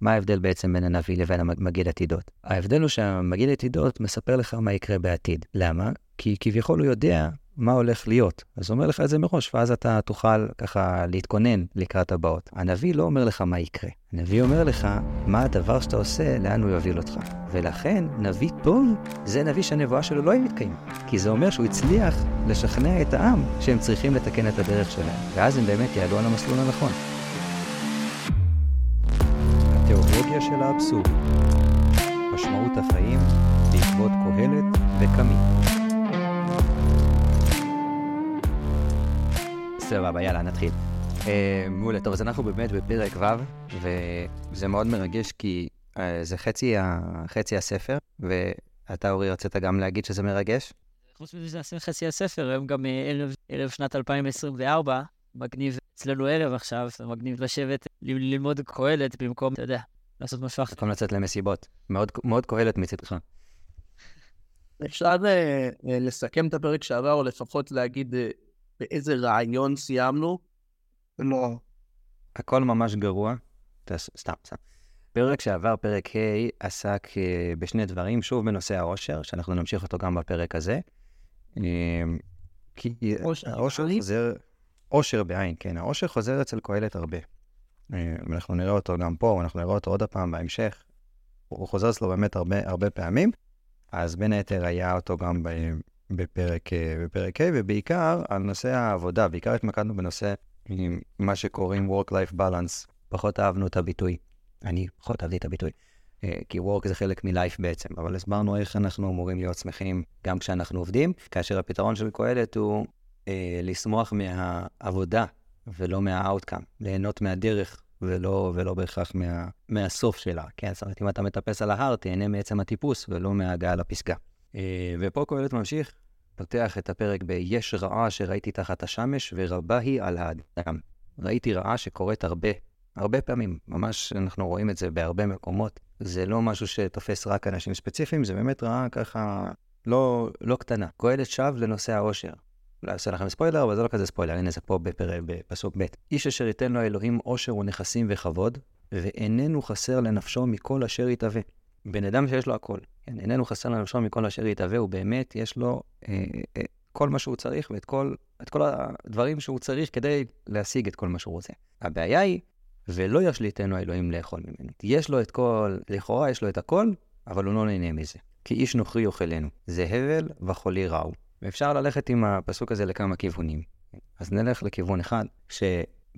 מה ההבדל בעצם בין הנביא לבין המגיד עתידות? ההבדל הוא שהמגיד עתידות מספר לך מה יקרה בעתיד. למה? כי כביכול הוא יודע מה הולך להיות. אז הוא אומר לך את זה מראש, ואז אתה תוכל ככה להתכונן לקראת הבאות. הנביא לא אומר לך מה יקרה. הנביא אומר לך מה הדבר שאתה עושה, לאן הוא יוביל אותך. ולכן, נביא טוב זה נביא שהנבואה שלו לא מתקיימת. כי זה אומר שהוא הצליח לשכנע את העם שהם צריכים לתקן את הדרך שלהם. ואז הם באמת יעלו על המסלול הנכון. התיאולוגיה של האבסורד משמעות החיים בעקבות קהלת וקמי. סבבה, יאללה, נתחיל. Uh, מעולה, טוב, אז אנחנו באמת בפרק ו', וזה מאוד מרגש כי uh, זה חצי, חצי הספר, ואתה, אורי, רצית גם להגיד שזה מרגש? חוץ מזה שזה חצי הספר, היום גם אה, ערב, ערב שנת 2024, מגניב אצלנו ערב עכשיו, זה מגניב לשבת, ללמוד קהלת במקום, אתה יודע, לעשות משהו אחר. במקום לצאת למסיבות. מאוד, מאוד קהלת מצדך. אפשר לסכם את הפרק שעבר, או לפחות להגיד באיזה רעיון סיימנו? לא. הכל ממש גרוע. סתם, סתם. פרק שעבר, פרק ה', עסק אה, בשני דברים, שוב בנושא העושר, שאנחנו נמשיך אותו גם בפרק הזה. אה, כי העושר חוזר, עושר בעין, כן, העושר חוזר אצל קהלת הרבה. אה, אנחנו נראה אותו גם פה, אנחנו נראה אותו עוד פעם בהמשך. הוא חוזר אצלו באמת הרבה, הרבה פעמים, אז בין היתר היה אותו גם בפרק, אה, בפרק ה', ובעיקר על נושא העבודה, בעיקר התמקדנו בנושא מה שקוראים Work-Life Balance. פחות אהבנו את הביטוי. אני פחות אהבתי את הביטוי. אה, כי Work זה חלק מ-Life בעצם, אבל הסברנו איך אנחנו אמורים להיות שמחים גם כשאנחנו עובדים, כאשר הפתרון של קהלת הוא אה, לשמוח מהעבודה ולא מה-outcome, ליהנות מהדרך ולא, ולא בהכרח מה, מהסוף שלה. כן, זאת אומרת, אם אתה מטפס על ההר, תהנה מעצם הטיפוס ולא מההגעה לפסגה. אה, ופה קהלת ממשיך, פותח את הפרק ב"יש רעה שראיתי תחת השמש, ורבה היא על האדם". ראיתי רעה שקורית הרבה, הרבה פעמים. ממש אנחנו רואים את זה בהרבה מקומות. זה לא משהו שתופס רק אנשים ספציפיים, זה באמת רעה ככה לא, לא קטנה. קהלת שב לנושא העושר. אולי אעשה לכם ספוילר, אבל זה לא כזה ספוילר, הנה זה פה בפר... בפסוק ב'. איש אשר ייתן לו אלוהים עושר ונכסים וכבוד, ואיננו חסר לנפשו מכל אשר יתהווה. בן אדם שיש לו הכל, כן, איננו חסר לנפשו מכל אשר יתהווה, הוא באמת, יש לו אה, אה, כל מה שהוא צריך ואת כל, כל הדברים שהוא צריך כדי להשיג את כל מה שהוא רוצה. הבעיה היא, ולא ישליטנו האלוהים לאכול ממנו. יש לו את כל, לכאורה יש לו את הכל, אבל הוא לא נהנה מזה. כי איש נוכרי יאכלנו, זה הבל וחולי רעו. ואפשר ללכת עם הפסוק הזה לכמה כיוונים. אז נלך לכיוון אחד, ש...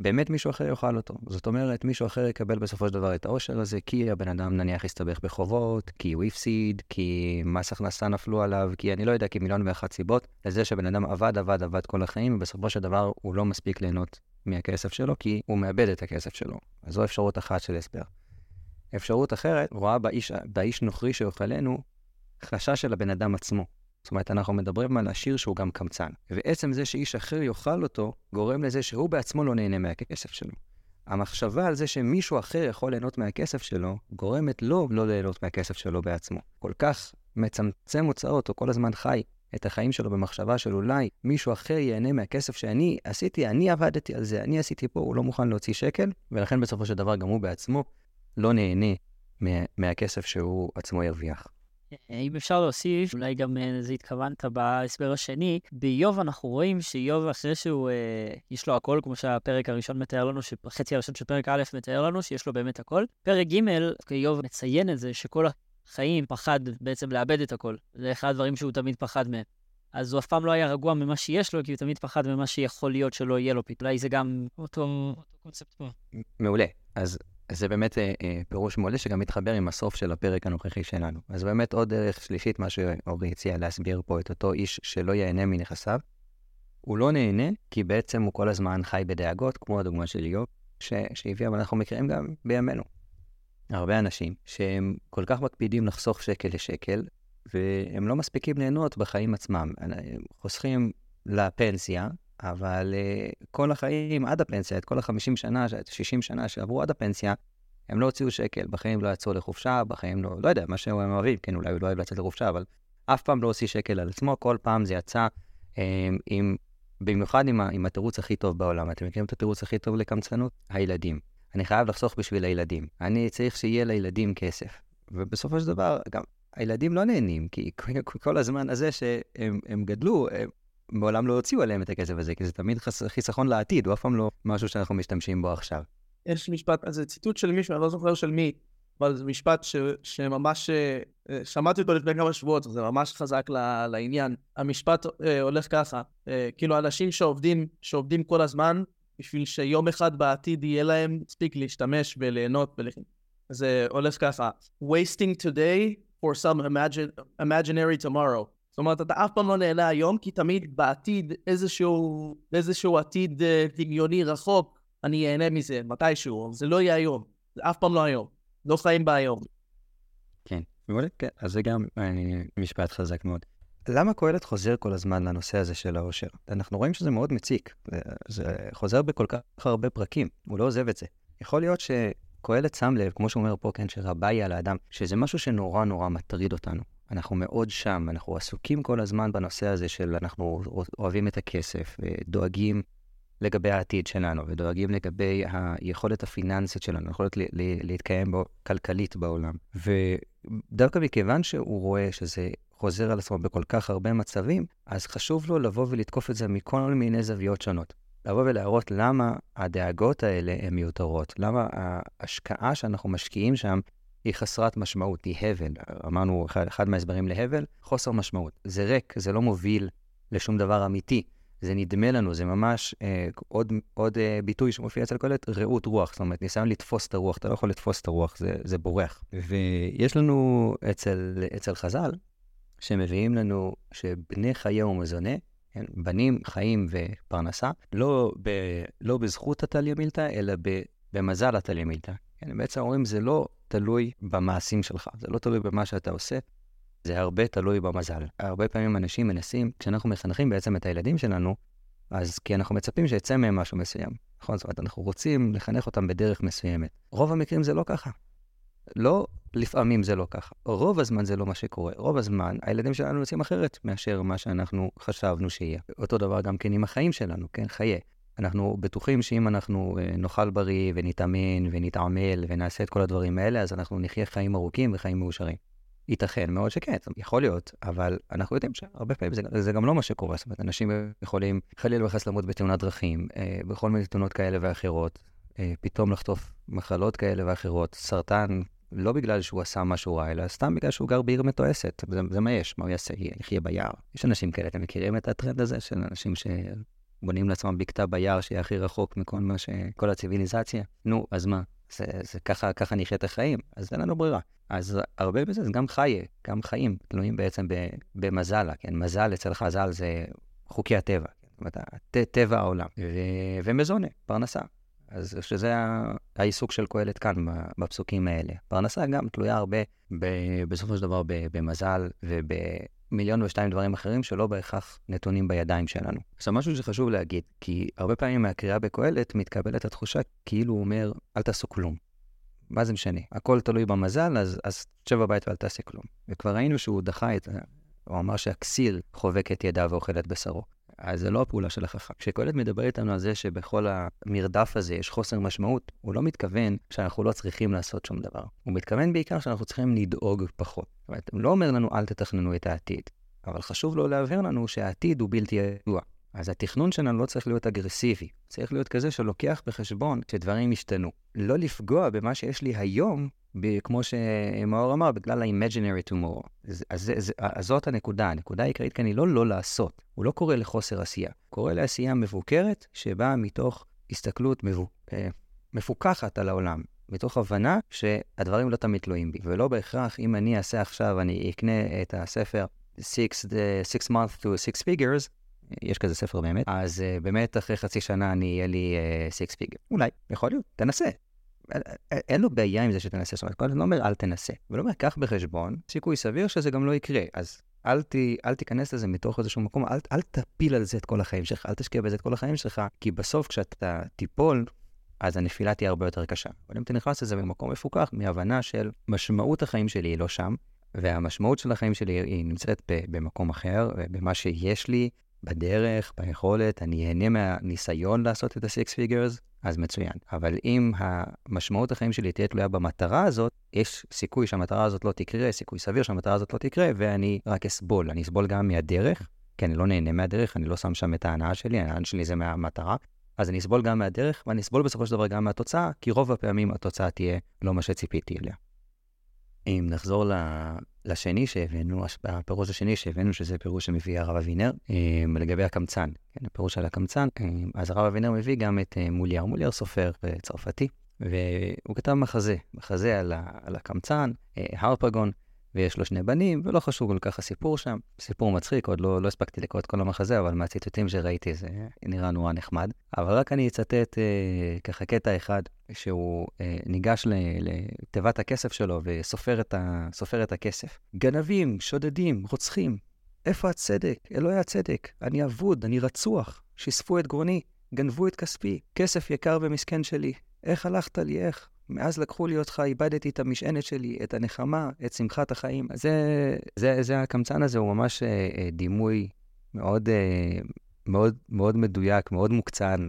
באמת מישהו אחר יאכל אותו. זאת אומרת, מישהו אחר יקבל בסופו של דבר את העושר הזה, כי הבן אדם נניח הסתבך בחובות, כי הוא הפסיד, כי מס הכנסה נפלו עליו, כי אני לא יודע, כי מיליון ואחת סיבות, לזה שבן אדם עבד, עבד, עבד כל החיים, ובסופו של דבר הוא לא מספיק ליהנות מהכסף שלו, כי הוא מאבד את הכסף שלו. אז זו אפשרות אחת של הסבר. אפשרות אחרת רואה באיש, באיש נוכרי שיאכלנו חשש של הבן אדם עצמו. זאת אומרת, אנחנו מדברים על עשיר שהוא גם קמצן. ועצם זה שאיש אחר יאכל אותו, גורם לזה שהוא בעצמו לא נהנה מהכסף שלו. המחשבה על זה שמישהו אחר יכול ליהנות מהכסף שלו, גורמת לו לא ליהנות מהכסף שלו בעצמו. כל כך מצמצם הוצאות, או כל הזמן חי את החיים שלו במחשבה של אולי מישהו אחר ייהנה מהכסף שאני עשיתי, אני עבדתי על זה, אני עשיתי פה, הוא לא מוכן להוציא שקל, ולכן בסופו של דבר גם הוא בעצמו לא נהנה מה, מהכסף שהוא עצמו ירוויח. אם אפשר להוסיף, אולי גם לזה אה, התכוונת בהסבר השני, באיוב אנחנו רואים שאיוב אחרי שהוא, אה, יש לו הכל, כמו שהפרק הראשון מתאר לנו, החצי הראשון של פרק א' מתאר לנו, שיש לו באמת הכל. פרק ג', איוב מציין את זה, שכל החיים פחד בעצם לאבד את הכל. זה אחד הדברים שהוא תמיד פחד מהם. אז הוא אף פעם לא היה רגוע ממה שיש לו, כי הוא תמיד פחד ממה שיכול להיות שלא יהיה לו פתאום. אולי זה גם אותו, אותו קונספט פה. מעולה. אז זה באמת אה, אה, פירוש מעולה שגם מתחבר עם הסוף של הפרק הנוכחי שלנו. אז באמת עוד דרך שלישית, מה שאורי הציע להסביר פה את אותו איש שלא ייהנה מנכסיו. הוא לא נהנה כי בעצם הוא כל הזמן חי בדאגות, כמו הדוגמה של איוב, שהביאה, ואנחנו מכירים גם בימינו. הרבה אנשים שהם כל כך מקפידים לחסוך שקל לשקל, והם לא מספיקים ליהנות בחיים עצמם. חוסכים לפנסיה, אבל uh, כל החיים עד הפנסיה, את כל ה-50 שנה, 60 שנה שעברו עד הפנסיה, הם לא הוציאו שקל, בחיים לא יצאו לחופשה, בחיים לא, לא יודע, מה שהם אוהבים, כן, אולי הוא לא אוהב לצאת לחופשה, אבל אף פעם לא הוציא שקל על עצמו, כל פעם זה יצא um, עם, במיוחד עם, עם התירוץ הכי טוב בעולם. אתם מכירים את התירוץ הכי טוב לקמצנות? הילדים. אני חייב לחסוך בשביל הילדים. אני צריך שיהיה לילדים כסף. ובסופו של דבר, גם הילדים לא נהנים, כי כל הזמן הזה שהם גדלו, הם מעולם לא הוציאו עליהם את הכסף הזה, כי זה תמיד חס... חיסכון לעתיד, הוא אף פעם לא משהו שאנחנו משתמשים בו עכשיו. יש משפט, זה ציטוט של מישהו, אני לא זוכר של מי, אבל זה משפט ש, שממש, אה, שמעתי אותו לפני כמה שבועות, זה ממש חזק ל, לעניין. המשפט אה, הולך ככה, אה, כאילו אנשים שעובדים, שעובדים כל הזמן, בשביל שיום אחד בעתיד יהיה להם מספיק להשתמש וליהנות ול... זה הולך ככה, wasting today for some imagine, imaginary tomorrow. זאת אומרת, אתה אף פעם לא נהנה היום, כי תמיד בעתיד, איזשהו, איזשהו עתיד דמיוני רחוק, אני אהנה מזה, מתישהו, זה לא יהיה היום, זה אף פעם לא היום. לא חיים בהיום. כן, מעולה, כן, אז זה גם אה, משפט חזק מאוד. למה קהלת חוזר כל הזמן לנושא הזה של העושר? אנחנו רואים שזה מאוד מציק, זה, זה חוזר בכל כך הרבה פרקים, הוא לא עוזב את זה. יכול להיות שקהלת שם לב, כמו שהוא אומר פה, כן, שרבה היא על האדם, שזה משהו שנורא נורא מטריד אותנו. אנחנו מאוד שם, אנחנו עסוקים כל הזמן בנושא הזה של אנחנו אוהבים את הכסף, ודואגים לגבי העתיד שלנו, ודואגים לגבי היכולת הפיננסית שלנו, היכולת להתקיים בו כלכלית בעולם. ודווקא מכיוון שהוא רואה שזה חוזר על עצמו בכל כך הרבה מצבים, אז חשוב לו לבוא ולתקוף את זה מכל מיני זוויות שונות. לבוא ולהראות למה הדאגות האלה הן מיותרות, למה ההשקעה שאנחנו משקיעים שם היא חסרת משמעות, היא הבל. אמרנו, אחד, אחד מההסברים להבל, חוסר משמעות. זה ריק, זה לא מוביל לשום דבר אמיתי. זה נדמה לנו, זה ממש אה, עוד, עוד אה, ביטוי שמופיע אצל קהלת, רעות רוח, זאת אומרת, ניסיון לתפוס את הרוח, אתה לא יכול לתפוס את הרוח, זה, זה בורח. ויש לנו אצל, אצל חז"ל, שמביאים לנו שבני חיי ומזונה, כן, בנים, חיים ופרנסה, לא, ב, לא בזכות הטליה מילתא, אלא ב, במזל הטליה מילתא. כן, בעצם אומרים, זה לא תלוי במעשים שלך, זה לא תלוי במה שאתה עושה, זה הרבה תלוי במזל. הרבה פעמים אנשים מנסים, כשאנחנו מחנכים בעצם את הילדים שלנו, אז כי אנחנו מצפים שיצא מהם משהו מסוים. נכון? זאת אומרת, אנחנו רוצים לחנך אותם בדרך מסוימת. רוב המקרים זה לא ככה. לא לפעמים זה לא ככה. רוב הזמן זה לא מה שקורה. רוב הזמן הילדים שלנו יוצאים אחרת מאשר מה שאנחנו חשבנו שיהיה. אותו דבר גם כן עם החיים שלנו, כן? חיי. אנחנו בטוחים שאם אנחנו אה, נאכל בריא ונתאמן ונתעמל ונעשה את כל הדברים האלה, אז אנחנו נחיה חיים ארוכים וחיים מאושרים. ייתכן מאוד שכן, יכול להיות, אבל אנחנו יודעים שהרבה פעמים זה, זה גם לא מה שקורה. זאת אומרת, אנשים יכולים חלילה וחס למות בתאונת דרכים, אה, בכל מיני תאונות כאלה ואחרות, אה, פתאום לחטוף מחלות כאלה ואחרות, סרטן, לא בגלל שהוא עשה משהו רע, אלא סתם בגלל שהוא גר בעיר מתועסת. זה, זה מה יש, מה הוא יעשה? יחיה ביער. יש אנשים כאלה, אתם מכירים את הטרנד הזה של אנשים שבונים לעצמם בקתה ביער שיהיה הכי רחוק מכל מה ש... כל הציוויליזציה? נו, אז מה? זה, זה ככה, ככה נחיה את החיים, אז אין לנו ברירה. אז הרבה בזה זה גם חי, גם חיים, תלויים בעצם במזלה, כן? מזל אצל חז"ל זה חוקי הטבע, כן? זאת אומרת, טבע העולם, ו- ומזונה, פרנסה. אז שזה העיסוק של קהלת כאן בפסוקים האלה. פרנסה גם תלויה הרבה ב- בסופו של דבר במזל ובמיליון ושתיים דברים אחרים שלא בהכרח נתונים בידיים שלנו. עכשיו, משהו שחשוב להגיד, כי הרבה פעמים מהקריאה בקהלת מתקבלת התחושה כאילו הוא אומר, אל תעשו כלום. מה זה משנה? הכל תלוי במזל, אז, אז תשב בבית ואל תעשה כלום. וכבר ראינו שהוא דחה את, הוא אמר שהכסיר חובק את ידיו ואוכל את בשרו. אז זה לא הפעולה של החכם. כשקהלת מדבר איתנו על זה שבכל המרדף הזה יש חוסר משמעות, הוא לא מתכוון שאנחנו לא צריכים לעשות שום דבר. הוא מתכוון בעיקר שאנחנו צריכים לדאוג פחות. זאת אומרת, הוא לא אומר לנו אל תתכננו את העתיד, אבל חשוב לו להבהיר לנו שהעתיד הוא בלתי ידוע. אז התכנון שלנו לא צריך להיות אגרסיבי, צריך להיות כזה שלוקח בחשבון שדברים ישתנו. לא לפגוע במה שיש לי היום, כמו שמאור אמר, בגלל ה-imaginary tomorrow. אז, אז, אז, אז זאת הנקודה, הנקודה העיקרית כאן היא לא לא לעשות, הוא לא קורא לחוסר עשייה, הוא קורא לעשייה מבוקרת שבאה מתוך הסתכלות מבו, אה, מפוקחת על העולם, מתוך הבנה שהדברים לא תמיד תלויים בי, ולא בהכרח אם אני אעשה עכשיו, אני אקנה את הספר Six, the, six months to six figures, יש כזה ספר באמת, אז uh, באמת אחרי חצי שנה אני אהיה לי uh, פיגר. אולי, יכול להיות, תנסה. אין לו בעיה עם זה שתנסה, זאת אומרת, כל הזמן אומר אל תנסה, אבל אומר, קח בחשבון, סיכוי סביר שזה גם לא יקרה, אז אל, ת, אל תיכנס לזה מתוך איזשהו מקום, אל, אל תפיל על זה את כל החיים שלך, אל תשקיע בזה את כל החיים שלך, כי בסוף כשאתה תיפול, אז הנפילה תהיה הרבה יותר קשה. אבל אם אתה נכנס לזה במקום מפוקח, מהבנה של משמעות החיים שלי היא לא שם, והמשמעות של החיים שלי היא נמצאת במקום אחר, במה שיש לי, בדרך, ביכולת, אני אהנה מהניסיון לעשות את ה-six figures, אז מצוין. אבל אם המשמעות החיים שלי תהיה תלויה במטרה הזאת, יש סיכוי שהמטרה הזאת לא תקרה, סיכוי סביר שהמטרה הזאת לא תקרה, ואני רק אסבול. אני אסבול גם מהדרך, כי אני לא נהנה מהדרך, אני לא שם שם את ההנאה שלי, ההנאה שלי זה מהמטרה. אז אני אסבול גם מהדרך, ואני אסבול בסופו של דבר גם מהתוצאה, כי רוב הפעמים התוצאה תהיה לא מה שציפיתי אליה. אם נחזור לשני שהבאנו, הפירוש השני שהבאנו, שזה פירוש שמביא הרב אבינר, אמ, לגבי הקמצן, כן, הפירוש על הקמצן, אמ, אז הרב אבינר מביא גם את אה, מולייר, מולייר סופר צרפתי, והוא כתב מחזה, מחזה על, על הקמצן, אה, הרפגון, ויש לו שני בנים, ולא חשוב כל כך הסיפור שם. סיפור מצחיק, עוד לא, לא הספקתי לקרוא את כל המחזה, אבל מהציטוטים שראיתי זה נראה נורא נחמד. אבל רק אני אצטט אה, ככה קטע אחד, שהוא אה, ניגש לתיבת הכסף שלו וסופר את, ה, את הכסף. גנבים, שודדים, רוצחים, איפה הצדק? אלוהי הצדק. אני אבוד, אני רצוח. שיספו את גרוני, גנבו את כספי, כסף יקר ומסכן שלי. איך הלכת לי, איך? מאז לקחו לי אותך, איבדתי את המשענת שלי, את הנחמה, את שמחת החיים. זה, זה, זה הקמצן הזה, הוא ממש אה, אה, דימוי מאוד, אה, מאוד, מאוד מדויק, מאוד מוקצן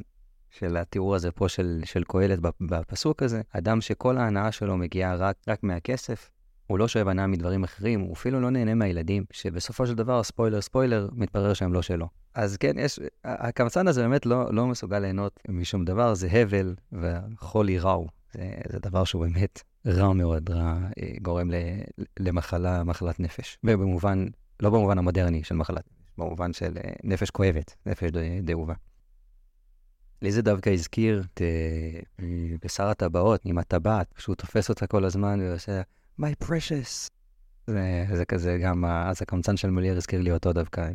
של התיאור הזה פה של, של קהלת בפסוק הזה. אדם שכל ההנאה שלו מגיעה רק, רק מהכסף, הוא לא שואב הנאה מדברים אחרים, הוא אפילו לא נהנה מהילדים, שבסופו של דבר, ספוילר ספוילר, מתברר שהם לא שלו. אז כן, יש, הקמצן הזה באמת לא, לא מסוגל ליהנות משום דבר, זה הבל וחולי רעו. זה, זה דבר שהוא באמת רע מאוד, רע, אה, גורם ל, למחלה, מחלת נפש. ובמובן, לא במובן המודרני של מחלת נפש, במובן של אה, נפש כואבת, נפש דאובה. לי זה דווקא הזכיר את אה, בשר הטבעות עם הטבעת, שהוא תופס אותה כל הזמן ועושה, My precious. זה, זה כזה גם, אז הקמצן של מולייר הזכיר לי אותו דווקא,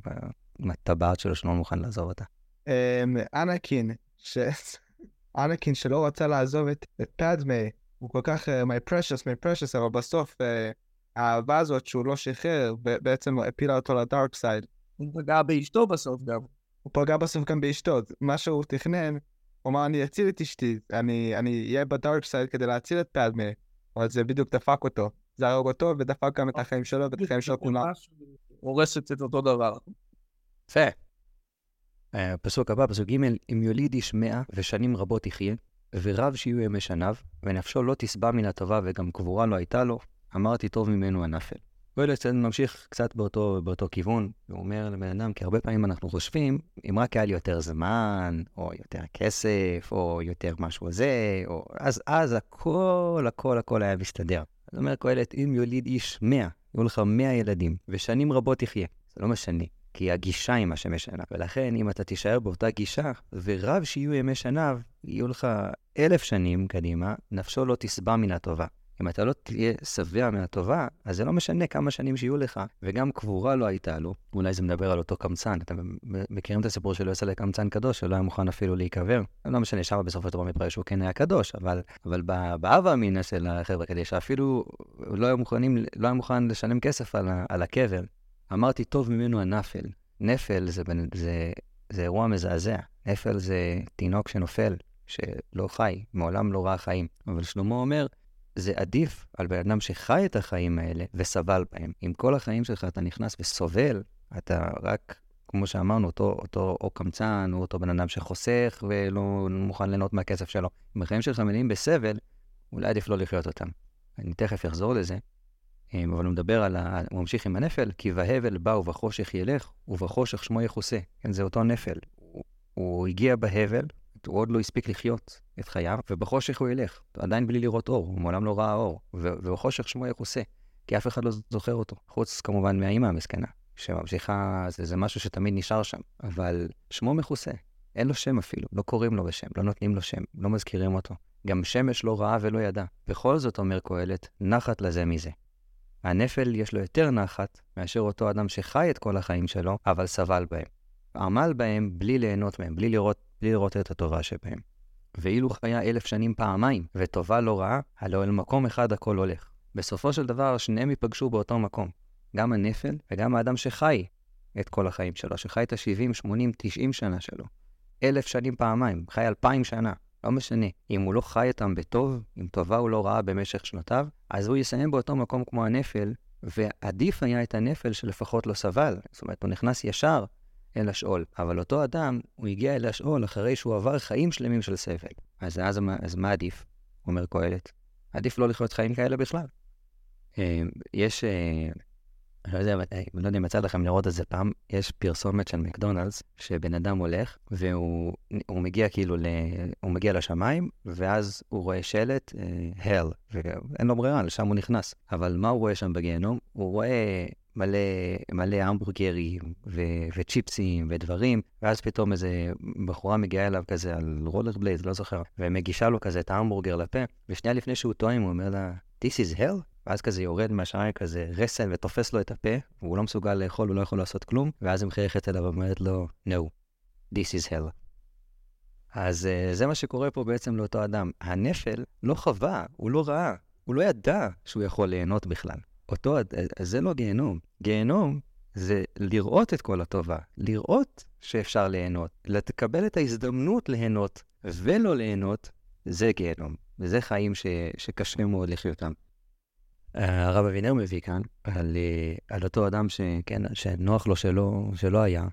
עם הטבעת שלו שלא מוכן לעזוב אותה. אמ, אנקין, אנקין שלא רצה לעזוב את, את פדמה, הוא כל כך uh, my precious, my precious, אבל בסוף uh, האהבה הזאת שהוא לא שחרר, בעצם הפילה אותו ל dark side. הוא פגע באשתו בסוף גם. הוא פגע בסוף גם באשתו. מה שהוא תכנן, הוא אמר, אני אציל את אשתי, אני אהיה ב dark side כדי להציל את פדמה, אבל זה בדיוק דפק אותו. זה הרג אותו ודפק גם את החיים שלו ואת החיים של כולם. הורסת את אותו דבר. יפה. הפסוק הבא, פסוק ג', אם יוליד איש מאה ושנים רבות יחיה, ורב שיהיו ימי שניו, ונפשו לא תשבע מן הטובה וגם קבורה לא הייתה לו, אמרתי טוב ממנו הנפל. ואלצן ממשיך קצת באותו, באותו כיוון, הוא אומר לבן אדם, כי הרבה פעמים אנחנו חושבים, אם רק היה לי יותר זמן, או יותר כסף, או יותר משהו זה, או... אז, אז הכל, הכל, הכל היה מסתדר. אז אומר קהלת, אם יוליד איש מאה, יהיו לך מאה ילדים, ושנים רבות יחיה. זה לא משנה. כי הגישה היא מה שמשנה. ולכן, אם אתה תישאר באותה גישה, ורב שיהיו ימי שניו, יהיו לך אלף שנים קדימה, נפשו לא תשבע מן הטובה. אם אתה לא תהיה שבע מהטובה, אז זה לא משנה כמה שנים שיהיו לך, וגם קבורה לא הייתה לו. אולי זה מדבר על אותו קמצן. אתם מכירים את הסיפור של יוסף לקמצן קדוש, שלא היה מוכן אפילו להיקבר? לא משנה, שם בסופו של דבר מתברר שהוא כן היה קדוש, אבל, אבל באב אמינא של החבר'ה כדי שאפילו לא היה, מוכנים, לא היה מוכן לשלם כסף על, על הקבר, אמרתי, טוב ממנו הנפל. נפל זה, זה, זה אירוע מזעזע. נפל זה תינוק שנופל, שלא חי, מעולם לא ראה חיים. אבל שלמה אומר, זה עדיף על בן אדם שחי את החיים האלה וסבל בהם. אם כל החיים שלך אתה נכנס וסובל, אתה רק, כמו שאמרנו, אותו, אותו או קמצן, או אותו בן אדם שחוסך ולא מוכן ליהנות מהכסף שלו. אם החיים שלך מלאים בסבל, אולי עדיף לא לחיות אותם. אני תכף אחזור לזה, אבל הוא מדבר על, ה... הוא ממשיך עם הנפל, כי בהבל בא ובחושך ילך, ובחושך שמו יכוסה. כן, זה אותו נפל. הוא, הוא הגיע בהבל, הוא עוד לא הספיק לחיות את חייו, ובחושך הוא ילך, עדיין בלי לראות אור, הוא מעולם לא ראה אור. ובחושך שמו יכוסה, כי אף אחד לא זוכר אותו. חוץ כמובן מהאימא המסכנה, שממשיכה, זה, זה משהו שתמיד נשאר שם, אבל שמו מכוסה. אין לו שם אפילו, לא קוראים לו בשם, לא נותנים לו שם, לא מזכירים אותו. גם שמש לא ראה ולא ידע. בכל זאת, אומר קהלת, נחת לזה מזה. הנפל יש לו יותר נחת מאשר אותו אדם שחי את כל החיים שלו, אבל סבל בהם. עמל בהם בלי ליהנות מהם, בלי לראות, בלי לראות את הטובה שבהם. ואילו חיה אלף שנים פעמיים, וטובה לא רעה, הלא אל מקום אחד הכל הולך. בסופו של דבר, שניהם ייפגשו באותו מקום. גם הנפל וגם האדם שחי את כל החיים שלו, שחי את ה-70, 80, 90 שנה שלו. אלף שנים פעמיים, חי אלפיים שנה. לא משנה. אם הוא לא חי איתם בטוב, אם טובה הוא לא ראה במשך שנותיו, אז הוא יסיים באותו מקום כמו הנפל, ועדיף היה את הנפל שלפחות לא סבל. זאת אומרת, הוא נכנס ישר אל השאול. אבל אותו אדם, הוא הגיע אל השאול אחרי שהוא עבר חיים שלמים של סבל. אז אז, אז מה עדיף? אומר קהלת. עדיף לא לחיות חיים כאלה בכלל. אה, יש, אה, לא יודע, לא יודע אם יצא לכם לראות את זה פעם, יש פרסומת של מקדונלדס, שבן אדם הולך, והוא הוא מגיע כאילו, ל, הוא מגיע לשמיים, ואז הוא רואה שלט, אה, hell, ואין לו ברירה, לשם הוא נכנס. אבל מה הוא רואה שם בגיהנום? הוא רואה מלא, מלא המבורגרים ו- וצ'יפסים ודברים, ואז פתאום איזה בחורה מגיעה אליו כזה על רולר בלייד, לא זוכר, ומגישה לו כזה את ההמבורגר לפה, ושנייה לפני שהוא טועים, הוא אומר לה, This is hell? ואז כזה יורד מהשמיים כזה רסן ותופס לו את הפה, והוא לא מסוגל לאכול, הוא לא יכול לעשות כלום, ואז היא מחייכת אליו ואומרת לו, No, this is hell. אז uh, זה מה שקורה פה בעצם לאותו אדם. הנפל לא חווה, הוא לא ראה, הוא לא ידע שהוא יכול ליהנות בכלל. אותו, אז זה לא גיהנום. גיהנום זה לראות את כל הטובה, לראות שאפשר ליהנות, לקבל את ההזדמנות ליהנות ולא ליהנות, זה גיהנום. וזה חיים ש, שקשה מאוד לחיות אותם. הרב אבינר מביא כאן על, אה, על אותו אדם שכן, שנוח לו שלא, שלא היה,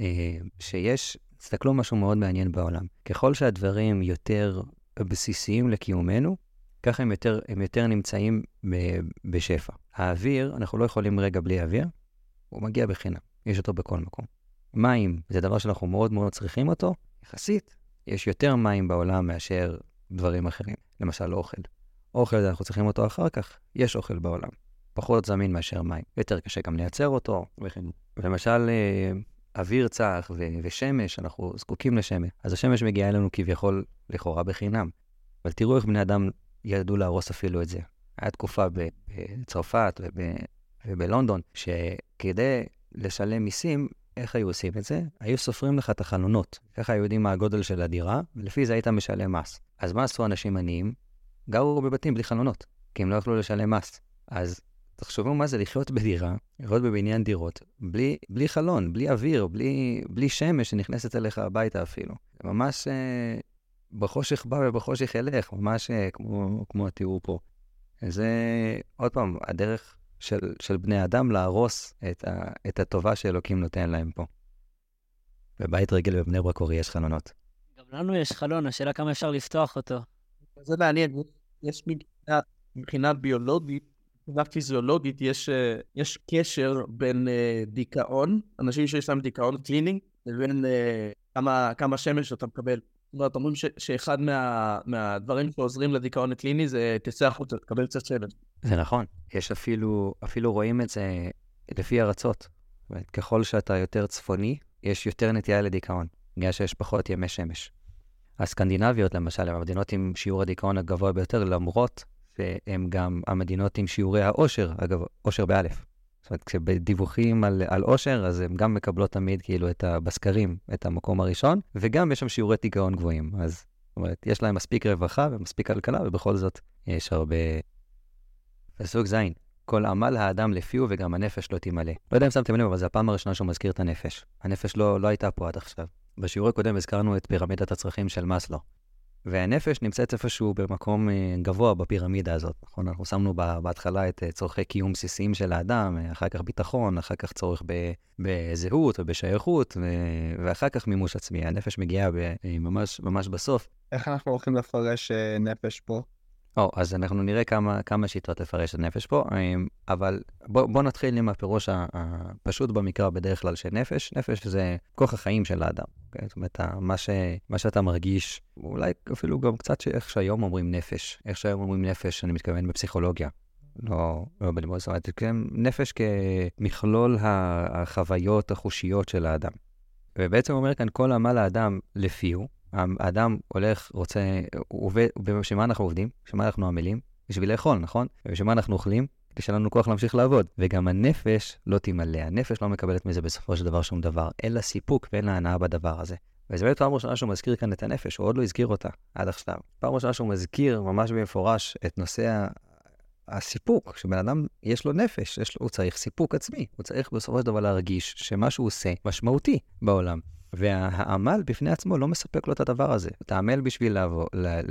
אה, שיש, תסתכלו משהו מאוד מעניין בעולם. ככל שהדברים יותר בסיסיים לקיומנו, ככה הם יותר, הם יותר נמצאים בשפע. האוויר, אנחנו לא יכולים רגע בלי אוויר, הוא מגיע בחינם, יש אותו בכל מקום. מים, זה דבר שאנחנו מאוד מאוד צריכים אותו, יחסית, יש יותר מים בעולם מאשר דברים אחרים, למשל אוכל. אוכל, אנחנו צריכים אותו אחר כך, יש אוכל בעולם. פחות זמין מאשר מים. יותר קשה גם לייצר אותו, וכן. למשל, אה, אוויר צח ו- ושמש, אנחנו זקוקים לשמש. אז השמש מגיעה אלינו כביכול, לכאורה בחינם. אבל תראו איך בני אדם ידעו להרוס אפילו את זה. הייתה תקופה בצרפת וב- ובלונדון, שכדי לשלם מיסים, איך היו עושים את זה? היו סופרים לך את החלונות. ככה היו יודעים מה הגודל של הדירה, ולפי זה היית משלם מס. אז מה עשו אנשים עניים? גרו בבתים בלי חלונות, כי הם לא יכלו לשלם מס. אז תחשבו מה זה לחיות בדירה, לחיות בבניין דירות, בלי, בלי חלון, בלי אוויר, בלי, בלי שמש שנכנסת אליך הביתה אפילו. זה ממש אה, בחושך בא ובחושך ילך, ממש אה, כמו, כמו התיאור פה. זה, עוד פעם, הדרך של, של בני אדם להרוס את, ה, את הטובה שאלוקים נותן להם פה. בבית רגיל בבני ברק אורי יש חלונות. גם לנו יש חלון, השאלה כמה אפשר לפתוח אותו. זה מעניין, יש מבחינה, מבחינה ביולוגית, מבחינה פיזיולוגית, יש, אה, יש קשר בין אה, דיכאון, אנשים שיש להם דיכאון קליני, לבין אה, כמה, כמה שמש אתה מקבל. זאת אומרת, אומרים ש, שאחד מה, מהדברים שעוזרים לדיכאון הקליני זה תצא החוצה, תקבל קצת שמש. זה נכון. יש אפילו, אפילו רואים את זה לפי ארצות. ככל שאתה יותר צפוני, יש יותר נטייה לדיכאון, בגלל שיש פחות ימי שמש. הסקנדינביות, למשל, הן המדינות עם שיעור הדיכאון הגבוה ביותר, למרות שהן גם המדינות עם שיעורי העושר, אגב, עושר באלף. זאת אומרת, כשבדיווחים על, על עושר, אז הן גם מקבלות תמיד, כאילו, את ה, בסקרים, את המקום הראשון, וגם יש שם שיעורי דיכאון גבוהים. אז, זאת אומרת, יש להם מספיק רווחה ומספיק כלכלה, ובכל זאת יש הרבה... פסוק ז', כל עמל האדם לפיהו וגם הנפש לא תמלא. לא יודע אם שמתם לב, אבל זו הפעם הראשונה שהוא מזכיר את הנפש. הנפש לא, לא הייתה פה עד עכשיו. בשיעור הקודם הזכרנו את פירמידת הצרכים של מאסלו. והנפש נמצאת איפשהו במקום אה, גבוה בפירמידה הזאת, נכון? אנחנו שמנו בהתחלה את אה, צורכי קיום בסיסיים של האדם, אה, אחר כך ביטחון, אחר כך צורך בזהות ובשייכות, ואחר כך מימוש עצמי. הנפש מגיעה ממש, ממש בסוף. איך אנחנו הולכים לפרש נפש פה? או, אז אנחנו נראה כמה, כמה שיטות לפרש את נפש פה, אבל בוא, בוא נתחיל עם הפירוש הפשוט במקרא בדרך כלל של נפש. נפש זה כוח החיים של האדם. Okay? זאת אומרת, מה, ש, מה שאתה מרגיש, אולי אפילו גם קצת איך שהיום אומרים נפש. איך שהיום אומרים נפש, אני מתכוון בפסיכולוגיה. לא, לא בלימוד, זאת אומרת, נפש כמכלול החוויות החושיות של האדם. ובעצם אומר כאן, כל עמל האדם לפיהו, האדם הולך, רוצה, הוא עובד, בשביל מה אנחנו עובדים? בשביל מה אנחנו עמלים? בשביל לאכול, נכון? ובשביל מה אנחנו אוכלים? כדי שיהיה לנו כוח להמשיך לעבוד. וגם הנפש לא תמלא, הנפש לא מקבלת מזה בסופו של דבר שום דבר, אלא סיפוק ואין לה הנאה בדבר הזה. וזה באמת פעם ראשונה שהוא מזכיר כאן את הנפש, הוא עוד לא הזכיר אותה עד עכשיו. פעם ראשונה שהוא מזכיר ממש במפורש את נושא הסיפוק, שבן אדם יש לו נפש, יש לו, הוא צריך סיפוק עצמי, הוא צריך בסופו של דבר להרגיש שמה שהוא עושה משמעותי בעולם. והעמל בפני עצמו לא מספק לו את הדבר הזה. אתה עמל בשביל לעבוד,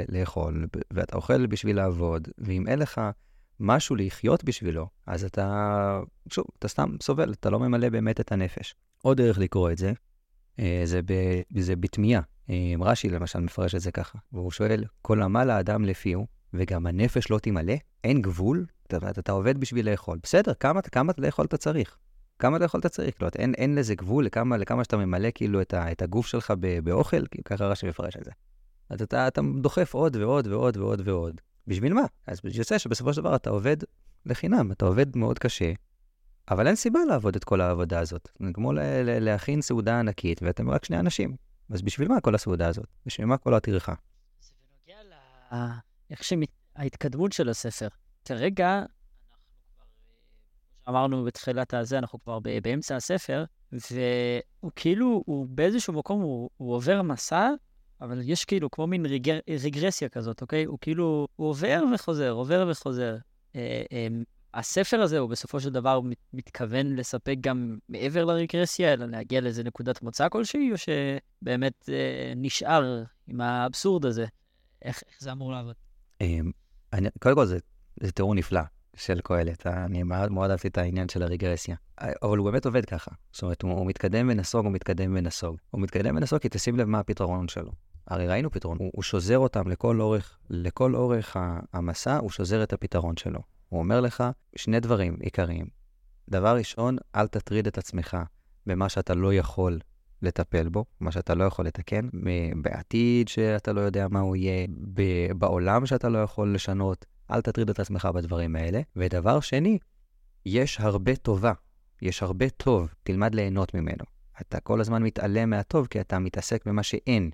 לאכול, ואתה אוכל בשביל לעבוד, ואם אין לך משהו לחיות בשבילו, אז אתה, שוב, אתה סתם סובל, אתה לא ממלא באמת את הנפש. עוד דרך לקרוא את זה, אה, זה, ב, זה בתמיהה. אה, רש"י למשל מפרש את זה ככה, והוא שואל, כל עמל האדם לפיהו, וגם הנפש לא תמלא, אין גבול, אתה, אתה עובד בשביל לאכול. בסדר, כמה, כמה לאכול אתה צריך? כמה לאכול אתה צריך? כאילו, אין, אין לזה גבול לכמה, לכמה שאתה ממלא כאילו את, ה, את הגוף שלך ב, באוכל, כאילו, ככה רש"י מפרש את זה. אז אתה, אתה דוחף עוד ועוד ועוד ועוד ועוד. בשביל מה? אז יוצא שבסופו של דבר אתה עובד לחינם, אתה עובד מאוד קשה, אבל אין סיבה לעבוד את כל העבודה הזאת. זה כמו להכין סעודה ענקית, ואתם רק שני אנשים. אז בשביל מה כל הסעודה הזאת? בשביל מה כל הטרחה? זה בנוגע ל... איך שההתקדמות של הספר. כרגע, אמרנו בתחילת הזה, אנחנו כבר באמצע הספר, והוא כאילו, הוא באיזשהו מקום, הוא, הוא עובר מסע, אבל יש כאילו כמו מין רגר, רגרסיה כזאת, אוקיי? הוא כאילו, הוא עובר וחוזר, עובר וחוזר. אה, אה, הספר הזה הוא בסופו של דבר מתכוון לספק גם מעבר לרגרסיה, אלא להגיע לאיזה נקודת מוצא כלשהי, או שבאמת אה, נשאר עם האבסורד הזה? איך, איך זה אמור לעבוד? אמ, קודם כל, זה, זה תיאור נפלא של קהלת. אני מאוד אהבתי את העניין של הרגרסיה. אבל הוא באמת עובד ככה. זאת אומרת, הוא, הוא מתקדם ונסוג, הוא מתקדם ונסוג. הוא מתקדם ונסוג כי תשים לב מה הפתרון שלו. הרי ראינו פתרון, הוא, הוא שוזר אותם לכל אורך, לכל אורך המסע, הוא שוזר את הפתרון שלו. הוא אומר לך שני דברים עיקריים. דבר ראשון, אל תטריד את עצמך במה שאתה לא יכול לטפל בו, מה שאתה לא יכול לתקן, בעתיד שאתה לא יודע מה הוא יהיה, בעולם שאתה לא יכול לשנות, אל תטריד את עצמך בדברים האלה. ודבר שני, יש הרבה טובה, יש הרבה טוב, תלמד ליהנות ממנו. אתה כל הזמן מתעלם מהטוב כי אתה מתעסק במה שאין.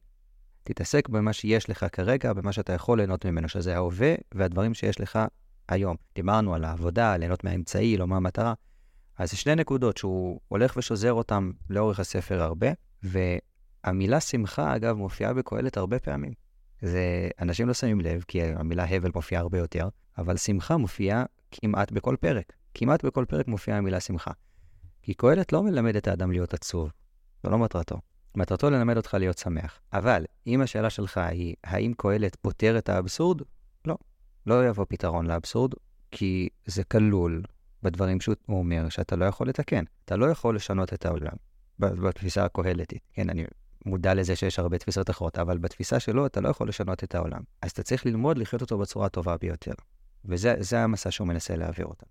תתעסק במה שיש לך כרגע, במה שאתה יכול ליהנות ממנו, שזה ההווה והדברים שיש לך היום. דיברנו על העבודה, ליהנות מהאמצעי, לא מהמטרה. אז זה שני נקודות שהוא הולך ושוזר אותם לאורך הספר הרבה, והמילה שמחה, אגב, מופיעה בקהלת הרבה פעמים. זה, אנשים לא שמים לב, כי המילה הבל מופיעה הרבה יותר, אבל שמחה מופיעה כמעט בכל פרק. כמעט בכל פרק מופיעה המילה שמחה. כי קהלת לא מלמד את האדם להיות עצוב, זו לא מטרתו. מטרתו ללמד אותך להיות שמח. אבל אם השאלה שלך היא, האם קהלת פותר את האבסורד? לא. לא יבוא פתרון לאבסורד, כי זה כלול בדברים שהוא אומר שאתה לא יכול לתקן. אתה לא יכול לשנות את העולם, בתפיסה הקהלתית. כן, אני מודע לזה שיש הרבה תפיסות אחרות, אבל בתפיסה שלו אתה לא יכול לשנות את העולם. אז אתה צריך ללמוד לחיות אותו בצורה הטובה ביותר. וזה המסע שהוא מנסה להעביר אותנו.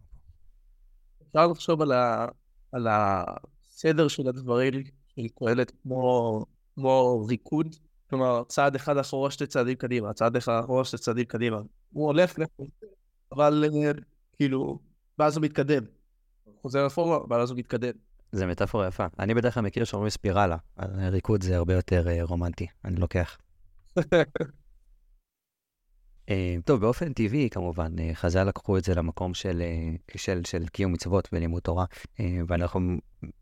אפשר לחשוב על, ה, על הסדר של הדברים של קהלת כמו, כמו ריקוד. כלומר, צעד אחד אחורה, שתי צעדים קדימה, צעד אחד אחורה, שתי צעדים קדימה. הוא הולך, אבל אה, כאילו, ואז הוא מתקדם. חוזר לפורמה, ואז הוא מתקדם. זה מטאפורה יפה. אני בדרך כלל מכיר שאומרים ספירלה, ריקוד זה הרבה יותר uh, רומנטי, אני לוקח. uh, טוב, באופן טבעי, כמובן, uh, חז"ל לקחו את זה למקום של, uh, של, של קיום מצוות ולימוד תורה, uh, ואנחנו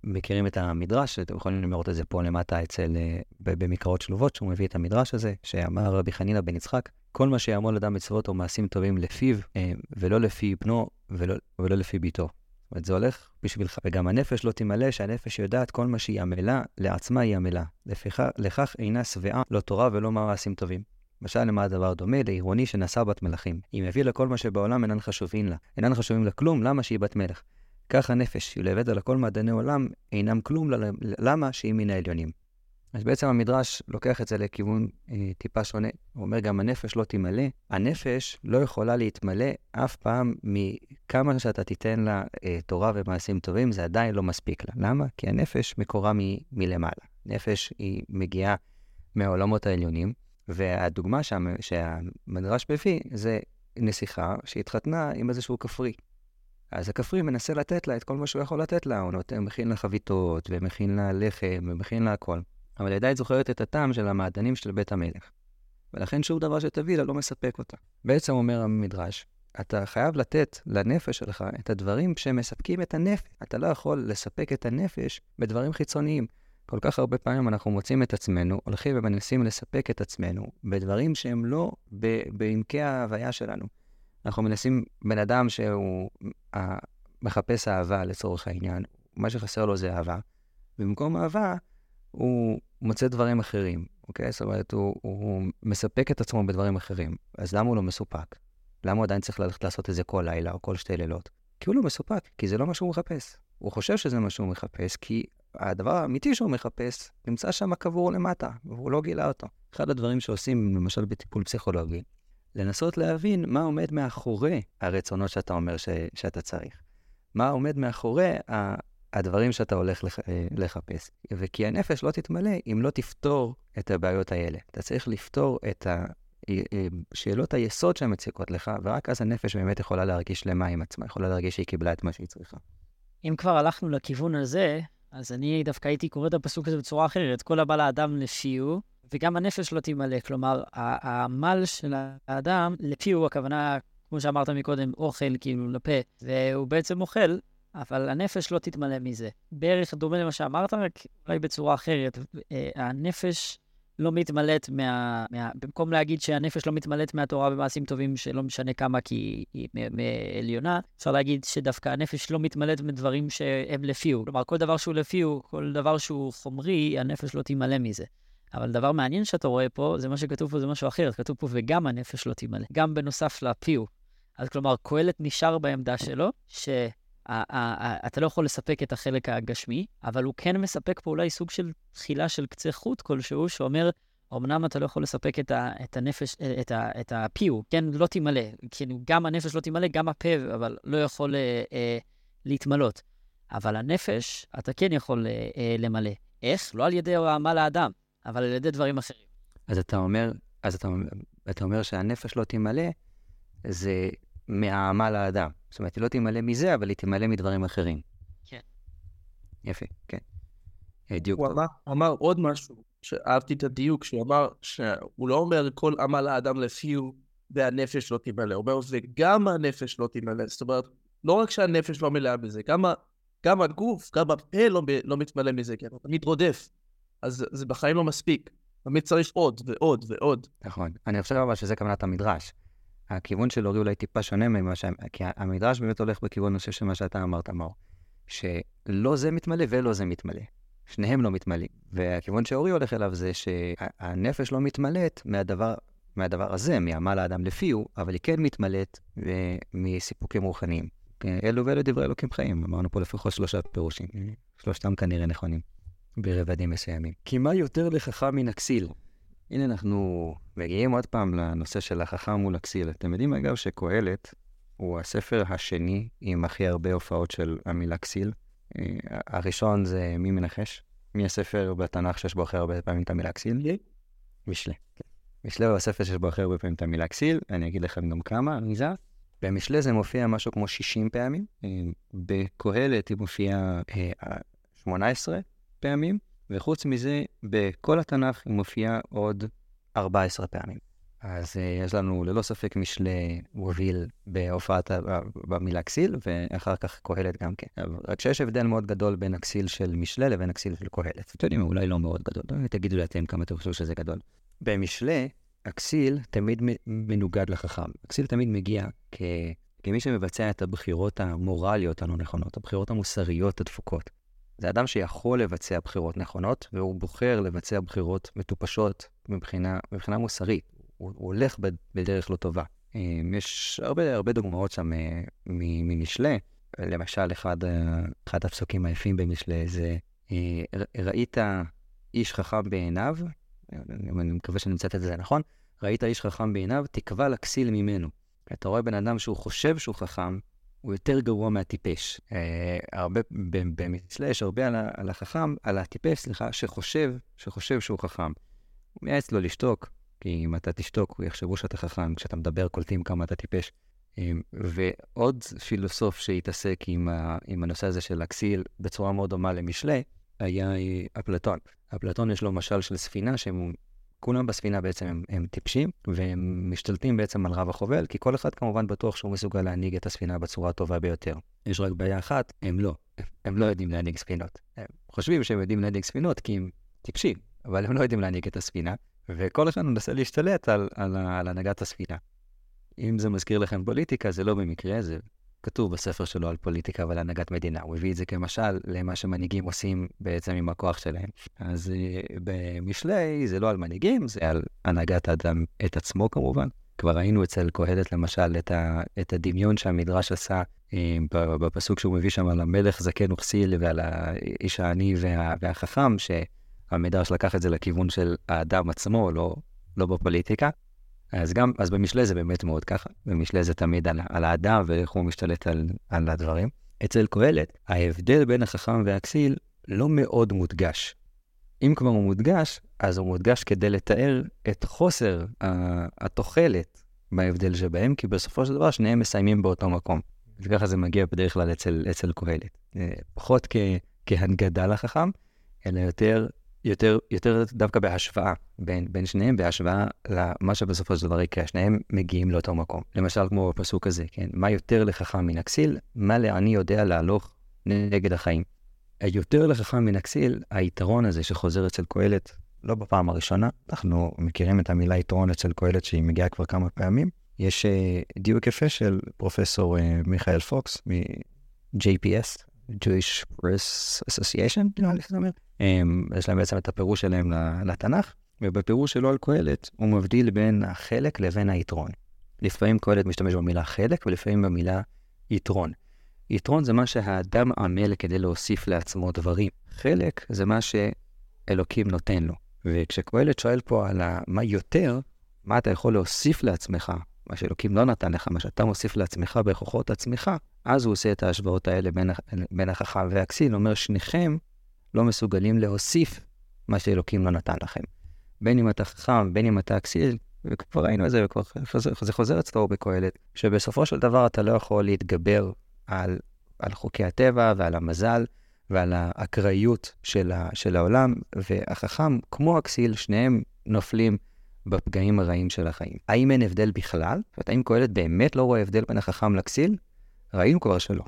מכירים את המדרש, אתם יכולים לראות את זה פה למטה אצל, uh, במקראות שלובות, שהוא מביא את המדרש הזה, שאמר רבי חנינא בן יצחק, כל מה שיעמוד אדם מצוות או מעשים טובים לפיו, אה, ולא לפי בנו ולא, ולא לפי ביתו. אומרת, זה הולך בשבילך. וגם הנפש לא תמלא, שהנפש יודעת כל מה שהיא עמלה, לעצמה היא עמלה. לפיכך, לכך אינה שבעה, לא תורה ולא מעשים טובים. משל למה הדבר דומה? לעירוני שנשא בת מלכים. היא מביא לה כל מה שבעולם אינן חשובים לה. אינן חשובים לה כלום, למה שהיא בת מלך? כך הנפש, היא לבד על הכל מעדני עולם, אינם כלום, למה שהיא מן העליונים. אז בעצם המדרש לוקח את זה לכיוון אה, טיפה שונה. הוא אומר, גם הנפש לא תמלא. הנפש לא יכולה להתמלא אף פעם מכמה שאתה תיתן לה אה, תורה ומעשים טובים, זה עדיין לא מספיק לה. למה? כי הנפש מקורה מ- מלמעלה. נפש היא מגיעה מהעולמות העליונים, והדוגמה שם, שהמדרש מביא זה נסיכה שהתחתנה עם איזשהו כפרי. אז הכפרי מנסה לתת לה את כל מה שהוא יכול לתת לה, הוא נותן, מכין לה חביתות, ומכין לה לחם, ומכין לה הכל. אבל היא עדיין זוכרת את הטעם של המעדנים של בית המלך. ולכן שום דבר שתביא לה לא מספק אותה. בעצם אומר המדרש, אתה חייב לתת לנפש שלך את הדברים שמספקים את הנפש. אתה לא יכול לספק את הנפש בדברים חיצוניים. כל כך הרבה פעמים אנחנו מוצאים את עצמנו, הולכים ומנסים לספק את עצמנו בדברים שהם לא בעמקי ההוויה שלנו. אנחנו מנסים בן אדם שהוא מחפש אהבה לצורך העניין, מה שחסר לו זה אהבה. במקום אהבה, הוא מוצא דברים אחרים, אוקיי? זאת אומרת, הוא, הוא מספק את עצמו בדברים אחרים. אז למה הוא לא מסופק? למה הוא עדיין צריך ללכת לעשות את זה כל לילה או כל שתי לילות? כי הוא לא מסופק, כי זה לא מה שהוא מחפש. הוא חושב שזה מה שהוא מחפש, כי הדבר האמיתי שהוא מחפש נמצא שם קבור למטה, והוא לא גילה אותו. אחד הדברים שעושים, למשל בטיפול פסיכולוגי, לנסות להבין מה עומד מאחורי הרצונות שאתה אומר ש, שאתה צריך. מה עומד מאחורי הדברים שאתה הולך לח, אה, לחפש. וכי הנפש לא תתמלא אם לא תפתור את הבעיות האלה. אתה צריך לפתור את. אה, אה, שאלות היסוד שמציקות לך, ורק אז הנפש באמת יכולה להרגיש שלמה עם עצמה, יכולה להרגיש שהיא קיבלה את מה שהיא צריכה. אם כבר הלכנו לכיוון הזה, אז אני דווקא הייתי קורא את הפסוק הזה בצורה אחרת. כל הבא לאדם לפיו, וגם הנפש לא תימלא. כלומר, העמל של האדם, לפיו, הכוונה, כמו שאמרת מקודם, אוכל כאילו לפה, והוא בעצם אוכל, אבל הנפש לא תתמלא מזה. בערך דומה למה שאמרת, רק אולי בצורה אחרת. אה, הנפש לא מתמלאת מה, מה... במקום להגיד שהנפש לא מתמלאת מהתורה במעשים טובים, שלא משנה כמה כי היא מעליונה, אפשר להגיד שדווקא הנפש לא מתמלאת מדברים שהם לפיו. כלומר, כל דבר שהוא לפיו, כל דבר שהוא חומרי, הנפש לא תימלא מזה. אבל דבר מעניין שאתה רואה פה, זה מה שכתוב פה, זה משהו אחר. כתוב פה, וגם הנפש לא תימלא. גם בנוסף לפיו. אז כלומר, קהלת נשאר בעמדה שלו, ש... אתה לא יכול לספק את החלק הגשמי, אבל הוא כן מספק פה אולי סוג של תחילה של קצה חוט כלשהו, שאומר, אמנם אתה לא יכול לספק את, ה, את הנפש, את, ה, את הפיו, כן, לא תמלא. כאילו, גם הנפש לא תמלא, גם הפה, אבל לא יכול אה, אה, להתמלות. אבל הנפש, אתה כן יכול אה, אה, למלא. איך? לא על ידי העמל האדם, אבל על ידי דברים אחרים. אז אתה אומר, אז אתה, אתה אומר שהנפש לא תמלא, זה מהעמל האדם. זאת אומרת, היא לא תמלא מזה, אבל היא תמלא מדברים אחרים. כן. יפה, כן. אה, דיוק הוא אמר, הוא אמר עוד משהו, שאהבתי את הדיוק, שהוא אמר שהוא לא אומר כל עמל האדם לפיו והנפש לא תמלא, הוא אומר וגם הנפש לא תמלא. זאת אומרת, לא רק שהנפש לא מלאה בזה, גם, גם הגוף, גם הפה לא, לא מתמלא מזה, כי אתה תמיד רודף. אז זה בחיים לא מספיק. תמיד צריך עוד ועוד ועוד. נכון. אני חושב אבל שזה כוונת המדרש. הכיוון של אורי אולי טיפה שונה ממה ש... כי המדרש באמת הולך בכיוון, אני חושב, של מה שאתה אמרת, מאור. שלא זה מתמלא ולא זה מתמלא. שניהם לא מתמלאים. והכיוון שאורי הולך אליו זה שהנפש לא מתמלאת מהדבר, מהדבר הזה, מעמל האדם לפיהו, אבל היא כן מתמלאת מסיפוקים רוחניים. אלו ואלו דברי אלוקים חיים. אמרנו פה לפחות שלושה פירושים. שלושתם כנראה נכונים, ברבדים מסוימים. כי מה יותר לחכם מן הכסיל? הנה אנחנו מגיעים עוד פעם לנושא של החכם מול הכסיל. אתם יודעים אגב שקהלת הוא הספר השני עם הכי הרבה הופעות של המילה כסיל. אה, הראשון זה מי מנחש? מי הספר בתנ"ך שיש בו הכי הרבה פעמים את המילה כסיל? משלי. כן. משלי הוא הספר שיש בו הכי הרבה פעמים את המילה כסיל, אני אגיד לכם גם כמה, מי זה? במשלי זה מופיע משהו כמו 60 פעמים, אה, בקהלת היא מופיעה 18 אה, פעמים, וחוץ מזה, בכל התנ"ך היא מופיעה עוד 14 פעמים. אז uh, יש לנו ללא ספק משלי מוביל בהופעת, במילה כסיל, ואחר כך קהלת גם כן. רק שיש הבדל מאוד גדול בין הכסיל של משלי לבין הכסיל של קהלת. אתם יודעים, אולי לא מאוד גדול, תגידו לי אתם כמה אתם חושבים שזה גדול. במשלי, הכסיל תמיד מנוגד לחכם. הכסיל תמיד מגיע כ... כמי שמבצע את הבחירות המורליות הלא נכונות, הבחירות המוסריות הדפוקות. זה אדם שיכול לבצע בחירות נכונות, והוא בוחר לבצע בחירות מטופשות מבחינה, מבחינה מוסרית. הוא, הוא הולך בדרך לא טובה. אה, יש הרבה, הרבה דוגמאות שם אה, ממשלי. למשל, אחד, אה, אחד הפסוקים היפים במשלי זה, ראית איש חכם בעיניו, אני מקווה שאני מצטט את זה נכון, ראית איש חכם בעיניו, תקבע לכסיל ממנו. אתה רואה בן אדם שהוא חושב שהוא חכם, הוא יותר גרוע מהטיפש. אה, הרבה, במשלי יש הרבה על, על החכם, על הטיפש, סליחה, שחושב, שחושב שהוא חכם. הוא מייעץ לו לשתוק, כי אם אתה תשתוק, הוא יחשבו שאתה חכם, כשאתה מדבר קולטים כמה אתה טיפש. אה, ועוד פילוסוף שהתעסק עם, ה, עם הנושא הזה של הכסיל בצורה מאוד דומה למשלי, היה אה, אפלטון. אפלטון יש לו משל של ספינה שהם כולם בספינה בעצם הם, הם טיפשים, והם משתלטים בעצם על רב החובל, כי כל אחד כמובן בטוח שהוא מסוגל להנהיג את הספינה בצורה הטובה ביותר. יש רק בעיה אחת, הם לא. הם לא יודעים להנהיג ספינות. הם חושבים שהם יודעים להנהיג ספינות כי הם טיפשים, אבל הם לא יודעים להנהיג את הספינה, וכל אחד מנסה להשתלט על, על, על הנהגת הספינה. אם זה מזכיר לכם פוליטיקה, זה לא במקרה, זה כתוב בספר שלו על פוליטיקה ועל הנהגת מדינה. הוא הביא את זה כמשל למה שמנהיגים עושים בעצם עם הכוח שלהם. אז אה, במשלי זה לא על מנהיגים, זה על הנהגת האדם את עצמו כמובן. כבר ראינו אצל קהלת למשל את, ה, את הדמיון שהמדרש עשה אה, בפסוק שהוא מביא שם על המלך זקן וכסיל ועל האיש העני וה, והחכם, שהמדרש לקח את זה לכיוון של האדם עצמו, לא, לא בפוליטיקה. אז גם, אז במשלי זה באמת מאוד ככה, במשלי זה תמיד על, על האדם ואיך הוא משתלט על, על הדברים. אצל קהלת, ההבדל בין החכם והכסיל לא מאוד מודגש. אם כבר הוא מודגש, אז הוא מודגש כדי לתאר את חוסר התוחלת בהבדל שבהם, כי בסופו של דבר שניהם מסיימים באותו מקום. וככה זה מגיע בדרך כלל אצל, אצל קהלת. אה, פחות כהנגדה לחכם, אלא יותר, יותר, יותר דווקא בהשוואה בין, בין שניהם, בהשוואה למה שבסופו של דבר יקרה, שניהם מגיעים לאותו מקום. למשל, כמו בפסוק הזה, כן? מה יותר לחכם מן הכסיל? מה לעני יודע להלוך נגד החיים? יותר לחכם מן הכסיל, היתרון הזה שחוזר אצל קהלת, לא בפעם הראשונה, אנחנו מכירים את המילה יתרון אצל קהלת שהיא מגיעה כבר כמה פעמים. יש uh, דיוק יפה של פרופסור uh, מיכאל פוקס מ-JPS, Jewish Press Association, נראה לי שזה אומר. Um, יש להם בעצם את הפירוש שלהם לתנ"ך, ובפירוש שלו על קהלת הוא מבדיל בין החלק לבין היתרון. לפעמים קהלת משתמש במילה חלק ולפעמים במילה יתרון. יתרון זה מה שהאדם עמל כדי להוסיף לעצמו דברים. חלק זה מה שאלוקים נותן לו. וכשקהלת שואל פה על מה יותר, מה אתה יכול להוסיף לעצמך, מה שאלוקים לא נתן לך, מה שאתה מוסיף לעצמך בכוחות עצמך, אז הוא עושה את ההשוואות האלה בין, בין החכם והכסיל, אומר, שניכם לא מסוגלים להוסיף מה שאלוקים לא נתן לכם. בין אם אתה חכם, בין אם אתה הכסיל, וכבר ראינו את זה, וכבר זה חוזר אצלו בקהלת, שבסופו של דבר אתה לא יכול להתגבר על, על חוקי הטבע ועל המזל ועל האקראיות של, ה, של העולם, והחכם, כמו הכסיל, שניהם נופלים בפגעים הרעים של החיים. האם אין הבדל בכלל? האם קהלת באמת לא רואה הבדל בין החכם לכסיל? ראינו כבר שלא.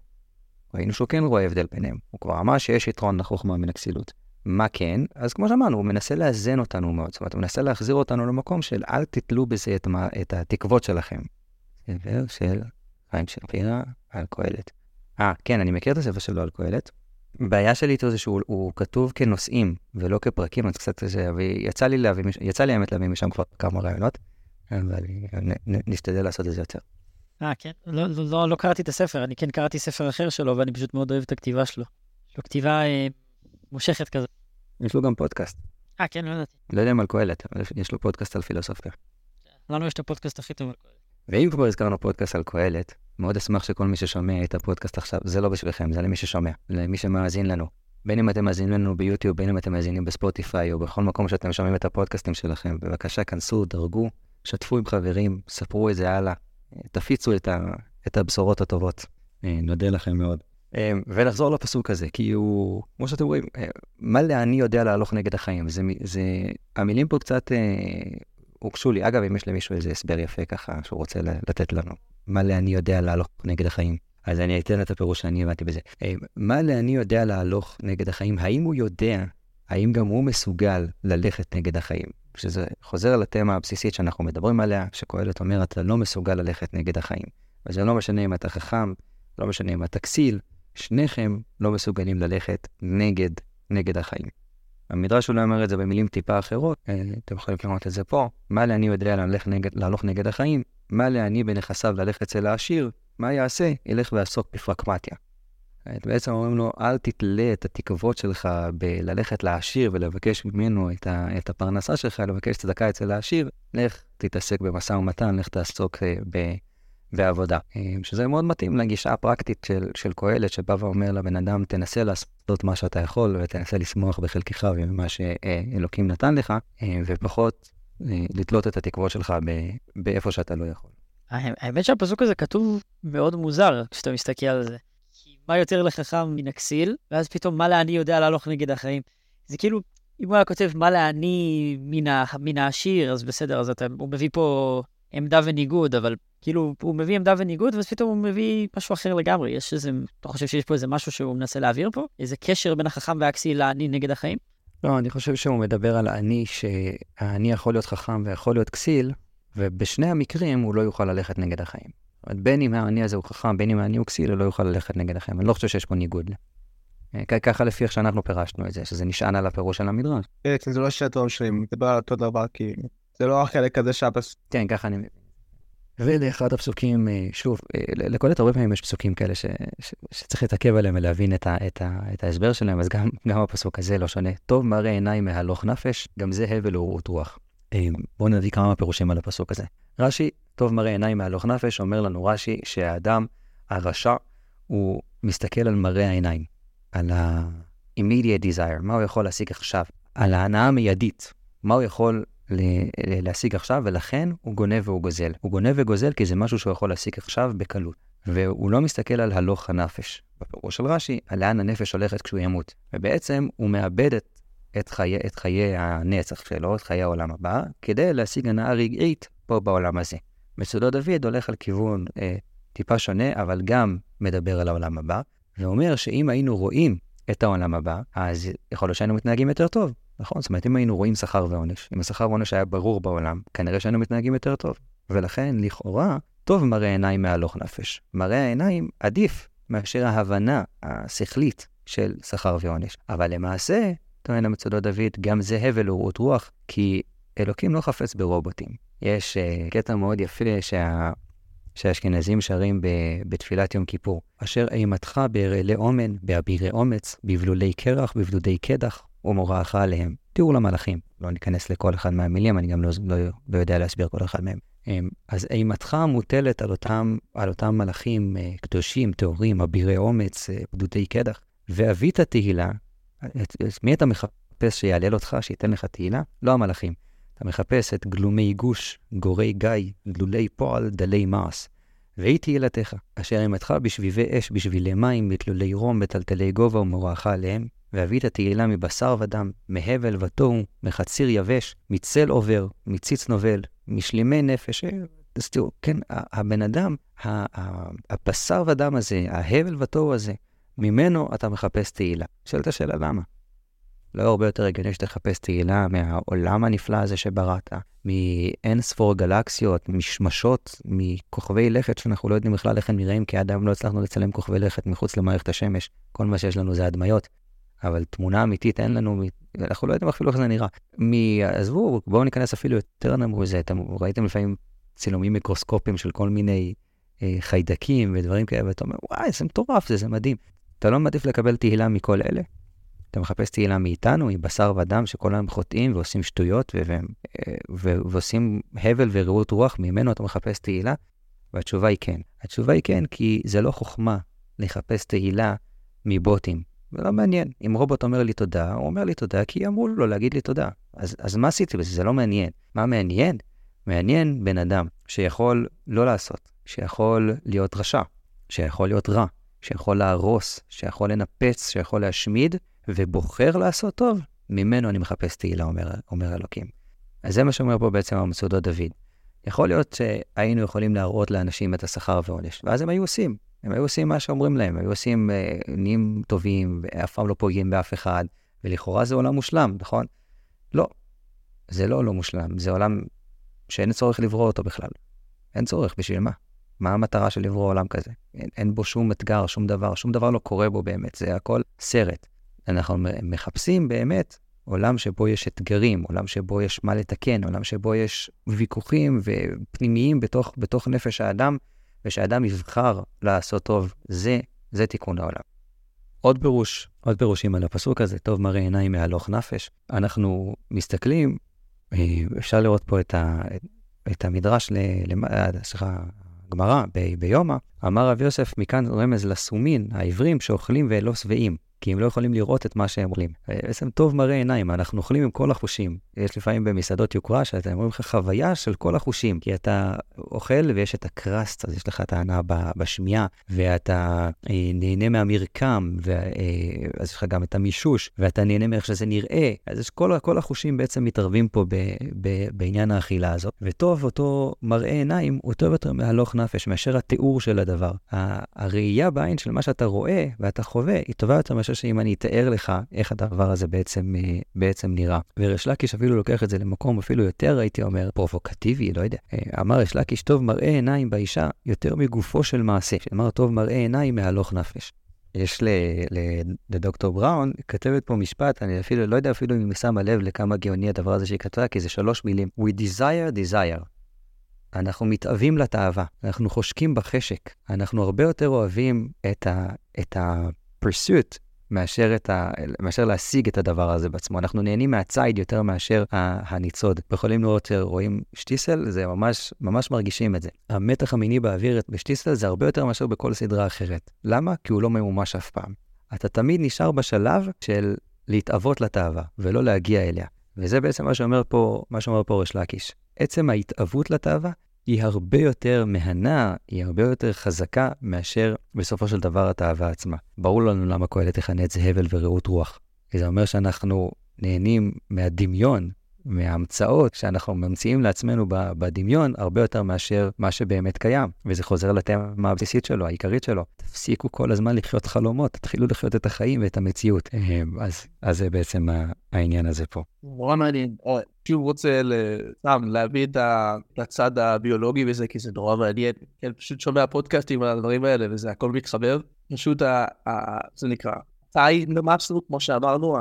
ראינו שהוא כן רואה הבדל ביניהם. הוא כבר אמר שיש יתרון לחוכמה מן הכסילות. מה כן? אז כמו שאמרנו, הוא מנסה לאזן אותנו מאוד. זאת אומרת, הוא מנסה להחזיר אותנו למקום של אל תתלו בזה את, מה, את התקוות שלכם. ספר של חיים שפירא על קהלת. אה, כן, אני מכיר את הספר שלו על קהלת. הבעיה שלי איתו זה שהוא כתוב כנושאים ולא כפרקים, אז קצת זה, ויצא לי להביא, יצא לי האמת להביא משם כבר כמה רעיונות, אבל נשתדל לעשות את זה יותר. אה, כן? לא, לא, לא, לא קראתי את הספר, אני כן קראתי ספר אחר שלו, ואני פשוט מאוד אוהב את הכתיבה שלו. יש לו כתיבה אה, מושכת כזה. יש לו גם פודקאסט. אה, כן, לא ידעתי. לא יודע אם על קהלת, אבל יש לו פודקאסט על פילוסופיה. לנו יש את הפודקאסט הכי טוב על קהלת. ואם כבר הזכרנו פודקאסט על קהלת, מאוד אשמח שכל מי ששומע את הפודקאסט עכשיו, זה לא בשבילכם, זה למי ששומע, למי שמאזין לנו. בין אם אתם מאזינים לנו ביוטיוב, בין אם אתם מאזינים בספוטיפיי, או בכל מקום שאתם שומעים את הפודקאסטים שלכם, בבקשה, כנסו, דרגו, שתפו עם חברים, ספרו את זה הלאה, תפיצו את, ה, את הבשורות הטובות. אה, נודה לכם מאוד. אה, ולחזור לפסוק הזה, כי הוא, כמו שאתם רואים, אה, מה לאני יודע להלוך נגד החיים? זה, זה, המילים פה קצת הוגשו לי. אגב, אם יש למישהו איזה הסבר יפה ככה שהוא רוצה לתת לנו, מה לאני יודע להלוך נגד החיים? אז אני אתן את הפירוש שאני הבנתי בזה. מה לאני יודע להלוך נגד החיים? האם הוא יודע, האם גם הוא מסוגל ללכת נגד החיים? שזה חוזר לתמה הבסיסית שאנחנו מדברים עליה, שקהלת אומר, אתה לא מסוגל ללכת נגד החיים. וזה לא משנה אם אתה חכם, לא משנה אם אתה כסיל, שניכם לא מסוגלים ללכת נגד, נגד החיים. המדרש אולי אומר את זה במילים טיפה אחרות, אה, אתם יכולים לראות את זה פה. מה לעני יודע להלוך נגד, להלוך נגד החיים? מה לעני בנכסיו ללכת אצל העשיר? מה יעשה? ילך ויעסוק בפרקמטיה. בעצם אומרים לו, אל תתלה את התקוות שלך בללכת לעשיר ולבקש ממנו את, ה, את הפרנסה שלך, לבקש צדקה אצל העשיר, לך תתעסק במשא ומתן, לך תעסוק אה, ב, בעבודה. אה, שזה מאוד מתאים לגישה הפרקטית של, של קהלת, שבא ואומר לבן אדם, תנסה לעשות מה שאתה יכול, ותנסה לשמוח בחלקך ובמה שאלוקים נתן לך, אה, ופחות לתלות את התקוות שלך באיפה שאתה לא יכול. האמת שהפסוק הזה כתוב מאוד מוזר כשאתה מסתכל על זה. מה יותר לחכם מן הכסיל, ואז פתאום מה לעני יודע להלוך נגד החיים. זה כאילו, אם הוא היה כותב מה לעני מן העשיר, אז בסדר, אז אתה, הוא מביא פה עמדה וניגוד, אבל כאילו, הוא מביא עמדה וניגוד, ואז פתאום הוא מביא משהו אחר לגמרי. יש איזה, אתה חושב שיש פה איזה משהו שהוא מנסה להעביר פה? איזה קשר בין החכם והכסיל לעני נגד החיים? לא, אני חושב שהוא מדבר על האני, שהאני יכול להיות חכם ויכול להיות כסיל, ובשני המקרים הוא לא יוכל ללכת נגד החיים. בין אם האני הזה הוא חכם, בין אם האני הוא כסיל, הוא לא יוכל ללכת נגד החיים. אני לא חושב שיש פה ניגוד. ככה לפי איך שאנחנו פירשנו את זה, שזה נשען על הפירוש של המדרש. כן, זה לא שהטוב שלי מדבר על אותו דבר, כי זה לא החלק הזה שהפס... כן, ככה אני מבין. ולאחד הפסוקים, אה, שוב, אה, לקולט הרבה פעמים יש פסוקים כאלה ש, ש, שצריך להתעכב עליהם ולהבין את, ה, את, ה, את ההסבר שלהם, אז גם, גם הפסוק הזה לא שונה. טוב מראה עיניים מהלוך נפש, גם זה הבל ורעות רוח. אה, בואו נביא כמה פירושים על הפסוק הזה. רש"י, טוב מראה עיניים מהלוך נפש, אומר לנו רש"י שהאדם הרשע, הוא מסתכל על מראה העיניים, על ה-immediate desire, מה הוא יכול להשיג עכשיו, על ההנאה המיידית, מה הוא יכול להשיג עכשיו, ולכן הוא גונב והוא גוזל. הוא גונב וגוזל כי זה משהו שהוא יכול להשיג עכשיו בקלות. והוא לא מסתכל על הלוך הנפש. בפירוש של רש"י, על לאן הנפש הולכת כשהוא ימות. ובעצם הוא מאבד את, את, חיי, את חיי הנצח שלו, את חיי העולם הבא, כדי להשיג הנאה רגעית פה בעולם הזה. מצודו דוד הולך על כיוון אה, טיפה שונה, אבל גם מדבר על העולם הבא, ואומר שאם היינו רואים את העולם הבא, אז יכול להיות שהיינו מתנהגים יותר טוב. נכון? זאת אומרת, אם היינו רואים שכר ועונש, אם השכר ועונש היה ברור בעולם, כנראה שהיינו מתנהגים יותר טוב. ולכן, לכאורה, טוב מראה עיניים מהלוך נפש. מראה העיניים עדיף מאשר ההבנה השכלית של שכר ועונש. אבל למעשה, טוען המצודות דוד, גם זה הבל ורעות רוח, כי אלוקים לא חפץ ברובוטים. יש uh, קטע מאוד יפה שה... שהאשכנזים שרים ב... בתפילת יום כיפור, אשר אימתך בהרעלי אומן, באבירי אומץ, בבלולי קרח, בבדודי קדח, ומוראך עליהם. תיאור למלאכים. לא ניכנס לכל אחד מהמילים, אני גם לא, לא, לא יודע להסביר כל אחד מהם. אמ, אז אימתך מוטלת על אותם, על אותם מלאכים אה, קדושים, טהורים, אבירי אומץ, אה, קדח, ואבית תהילה, את, את מי אתה מחפש שיעלל אותך, שייתן לך תהילה? לא המלאכים. אתה מחפש את גלומי גוש, גורי גיא, גלולי פועל, דלי מעש. והיא תהילתך, אשר אימתך בשביבי אש, בשבילי מים, בתלולי רום, בטלטלי גובה ומוראך עליהם, ואבית תהילה מבשר ודם, מהבל ותוהו, מחציר יבש, מצל עובר, מציץ נובל, משלימי נפש. אה, אז תראו, כן, הבן אדם, הבשר ודם הזה, ההבל ותוהו הזה, ממנו אתה מחפש תהילה. שואלת השאלה למה? לא הרבה יותר הגיוני שתחפש תהילה מהעולם הנפלא הזה שבראת, מאין ספור גלקסיות, משמשות, מכוכבי לכת שאנחנו לא יודעים בכלל איך הם נראים, כי עד היום לא הצלחנו לצלם כוכבי לכת מחוץ למערכת השמש. כל מה שיש לנו זה הדמיות. אבל תמונה אמיתית אין לנו, אנחנו לא יודעים אפילו איך זה נראה. מ... עזבו, בואו ניכנס אפילו יותר נמוך מזה, אתם ראיתם לפעמים צילומים מיקרוסקופיים של כל מיני אה, חיידקים ודברים כאלה, ואתה אומר, וואי, זה מטורף, זה, זה מדהים. אתה לא מעדיף לקבל תהילה מכל אלה? אתה מחפש תהילה מאיתנו, מבשר ודם, שכל היום חוטאים ועושים שטויות ו- ו- ו- ועושים הבל ורעות רוח, ממנו אתה מחפש תהילה? והתשובה היא כן. התשובה היא כן, כי זה לא חוכמה לחפש תהילה מבוטים. זה לא מעניין. אם רובוט אומר לי תודה, הוא אומר לי תודה כי אמרו לו להגיד לי תודה. אז, אז מה עשיתי בזה? זה לא מעניין. מה מעניין? מעניין בן אדם שיכול לא לעשות, שיכול להיות רשע, שיכול להיות רע, שיכול להרוס, שיכול לנפץ, שיכול להשמיד, ובוחר לעשות טוב, ממנו אני מחפש תהילה, אומר, אומר אלוקים. אז זה מה שאומר פה בעצם המצודות דוד. יכול להיות שהיינו יכולים להראות לאנשים את השכר ועונש, ואז הם היו עושים. הם היו עושים מה שאומרים להם, היו עושים, אה, נהיים טובים, ואף פעם לא פוגעים באף אחד, ולכאורה זה עולם מושלם, נכון? לא, זה לא לא מושלם, זה עולם שאין צורך לברוא אותו בכלל. אין צורך, בשביל מה? מה המטרה של לברוא עולם כזה? אין, אין בו שום אתגר, שום דבר, שום דבר לא קורה בו באמת, זה הכל סרט. אנחנו מחפשים באמת עולם שבו יש אתגרים, עולם שבו יש מה לתקן, עולם שבו יש ויכוחים ופנימיים בתוך, בתוך נפש האדם, ושאדם יבחר לעשות טוב, זה, זה תיקון העולם. עוד פירוש, עוד פירושים על הפסוק הזה, טוב מראה עיניים מהלוך נפש. אנחנו מסתכלים, אה, אפשר לראות פה את, ה, את המדרש, סליחה, גמרא ביומא, אמר רב יוסף, מכאן רמז לסומין, העברים שאוכלים ולא שבעים. כי הם לא יכולים לראות את מה שהם אוכלים. בעצם טוב מראה עיניים, אנחנו אוכלים עם כל החושים. יש לפעמים במסעדות יוקרה שאתם אומרים לך חוויה של כל החושים, כי אתה אוכל ויש את הקראסט, אז יש לך את ההנאה בשמיעה, ואתה אה, נהנה מהמרקם, ואז אה, יש לך גם את המישוש, ואתה נהנה מאיך שזה נראה. אז יש כל, כל החושים בעצם מתערבים פה ב, ב, בעניין האכילה הזאת. וטוב אותו מראה עיניים הוא טוב יותר מהלוך נפש, מאשר התיאור של הדבר. הראייה בעין של מה שאתה רואה ואתה חווה, היא טובה יותר מאשר חושב שאם אני אתאר לך איך הדבר הזה בעצם, אה, בעצם נראה. וריש לקיש אפילו לוקח את זה למקום אפילו יותר, הייתי אומר, פרובוקטיבי, לא יודע. אה, אמר ריש לקיש, טוב מראה עיניים באישה יותר מגופו של מעשה. אמר, טוב מראה עיניים מהלוך נפש. יש לדוקטור בראון, כתבת פה משפט, אני אפילו לא יודע אפילו אם היא שמה לב לכמה גאוני הדבר הזה שהיא כתבה, כי זה שלוש מילים. We desire, desire. אנחנו מתאווים לתאווה, אנחנו חושקים בחשק. אנחנו הרבה יותר אוהבים את ה... את ה-pursuit מאשר, ה, מאשר להשיג את הדבר הזה בעצמו. אנחנו נהנים מהציד יותר מאשר הניצוד. יכולים לראות, רואים שטיסל, זה ממש, ממש מרגישים את זה. המתח המיני באוויר בשטיסל זה הרבה יותר מאשר בכל סדרה אחרת. למה? כי הוא לא ממומש אף פעם. אתה תמיד נשאר בשלב של להתאוות לתאווה, ולא להגיע אליה. וזה בעצם מה שאומר פה, מה שאומר פה ריש לקיש. עצם ההתאוות לתאווה היא הרבה יותר מהנה, היא הרבה יותר חזקה מאשר בסופו של דבר התאווה עצמה. ברור לנו למה קהלת תכנה את זה הבל ורעות רוח. כי זה אומר שאנחנו נהנים מהדמיון מההמצאות שאנחנו ממציאים לעצמנו בדמיון הרבה יותר מאשר מה שבאמת קיים. וזה חוזר לתמה הבסיסית שלו, העיקרית שלו. תפסיקו כל הזמן לחיות חלומות, תתחילו לחיות את החיים ואת המציאות. אמ, אז, אז זה בעצם העניין הזה פה. נורא מעניין. שוב רוצה סתם להביא את הצד הביולוגי וזה, כי זה נורא מעניין. כן, פשוט שומע פודקאסטים על הדברים האלה וזה הכל מתחבר. פשוט, זה נקרא, תאי למשהו, כמו שאמרנו,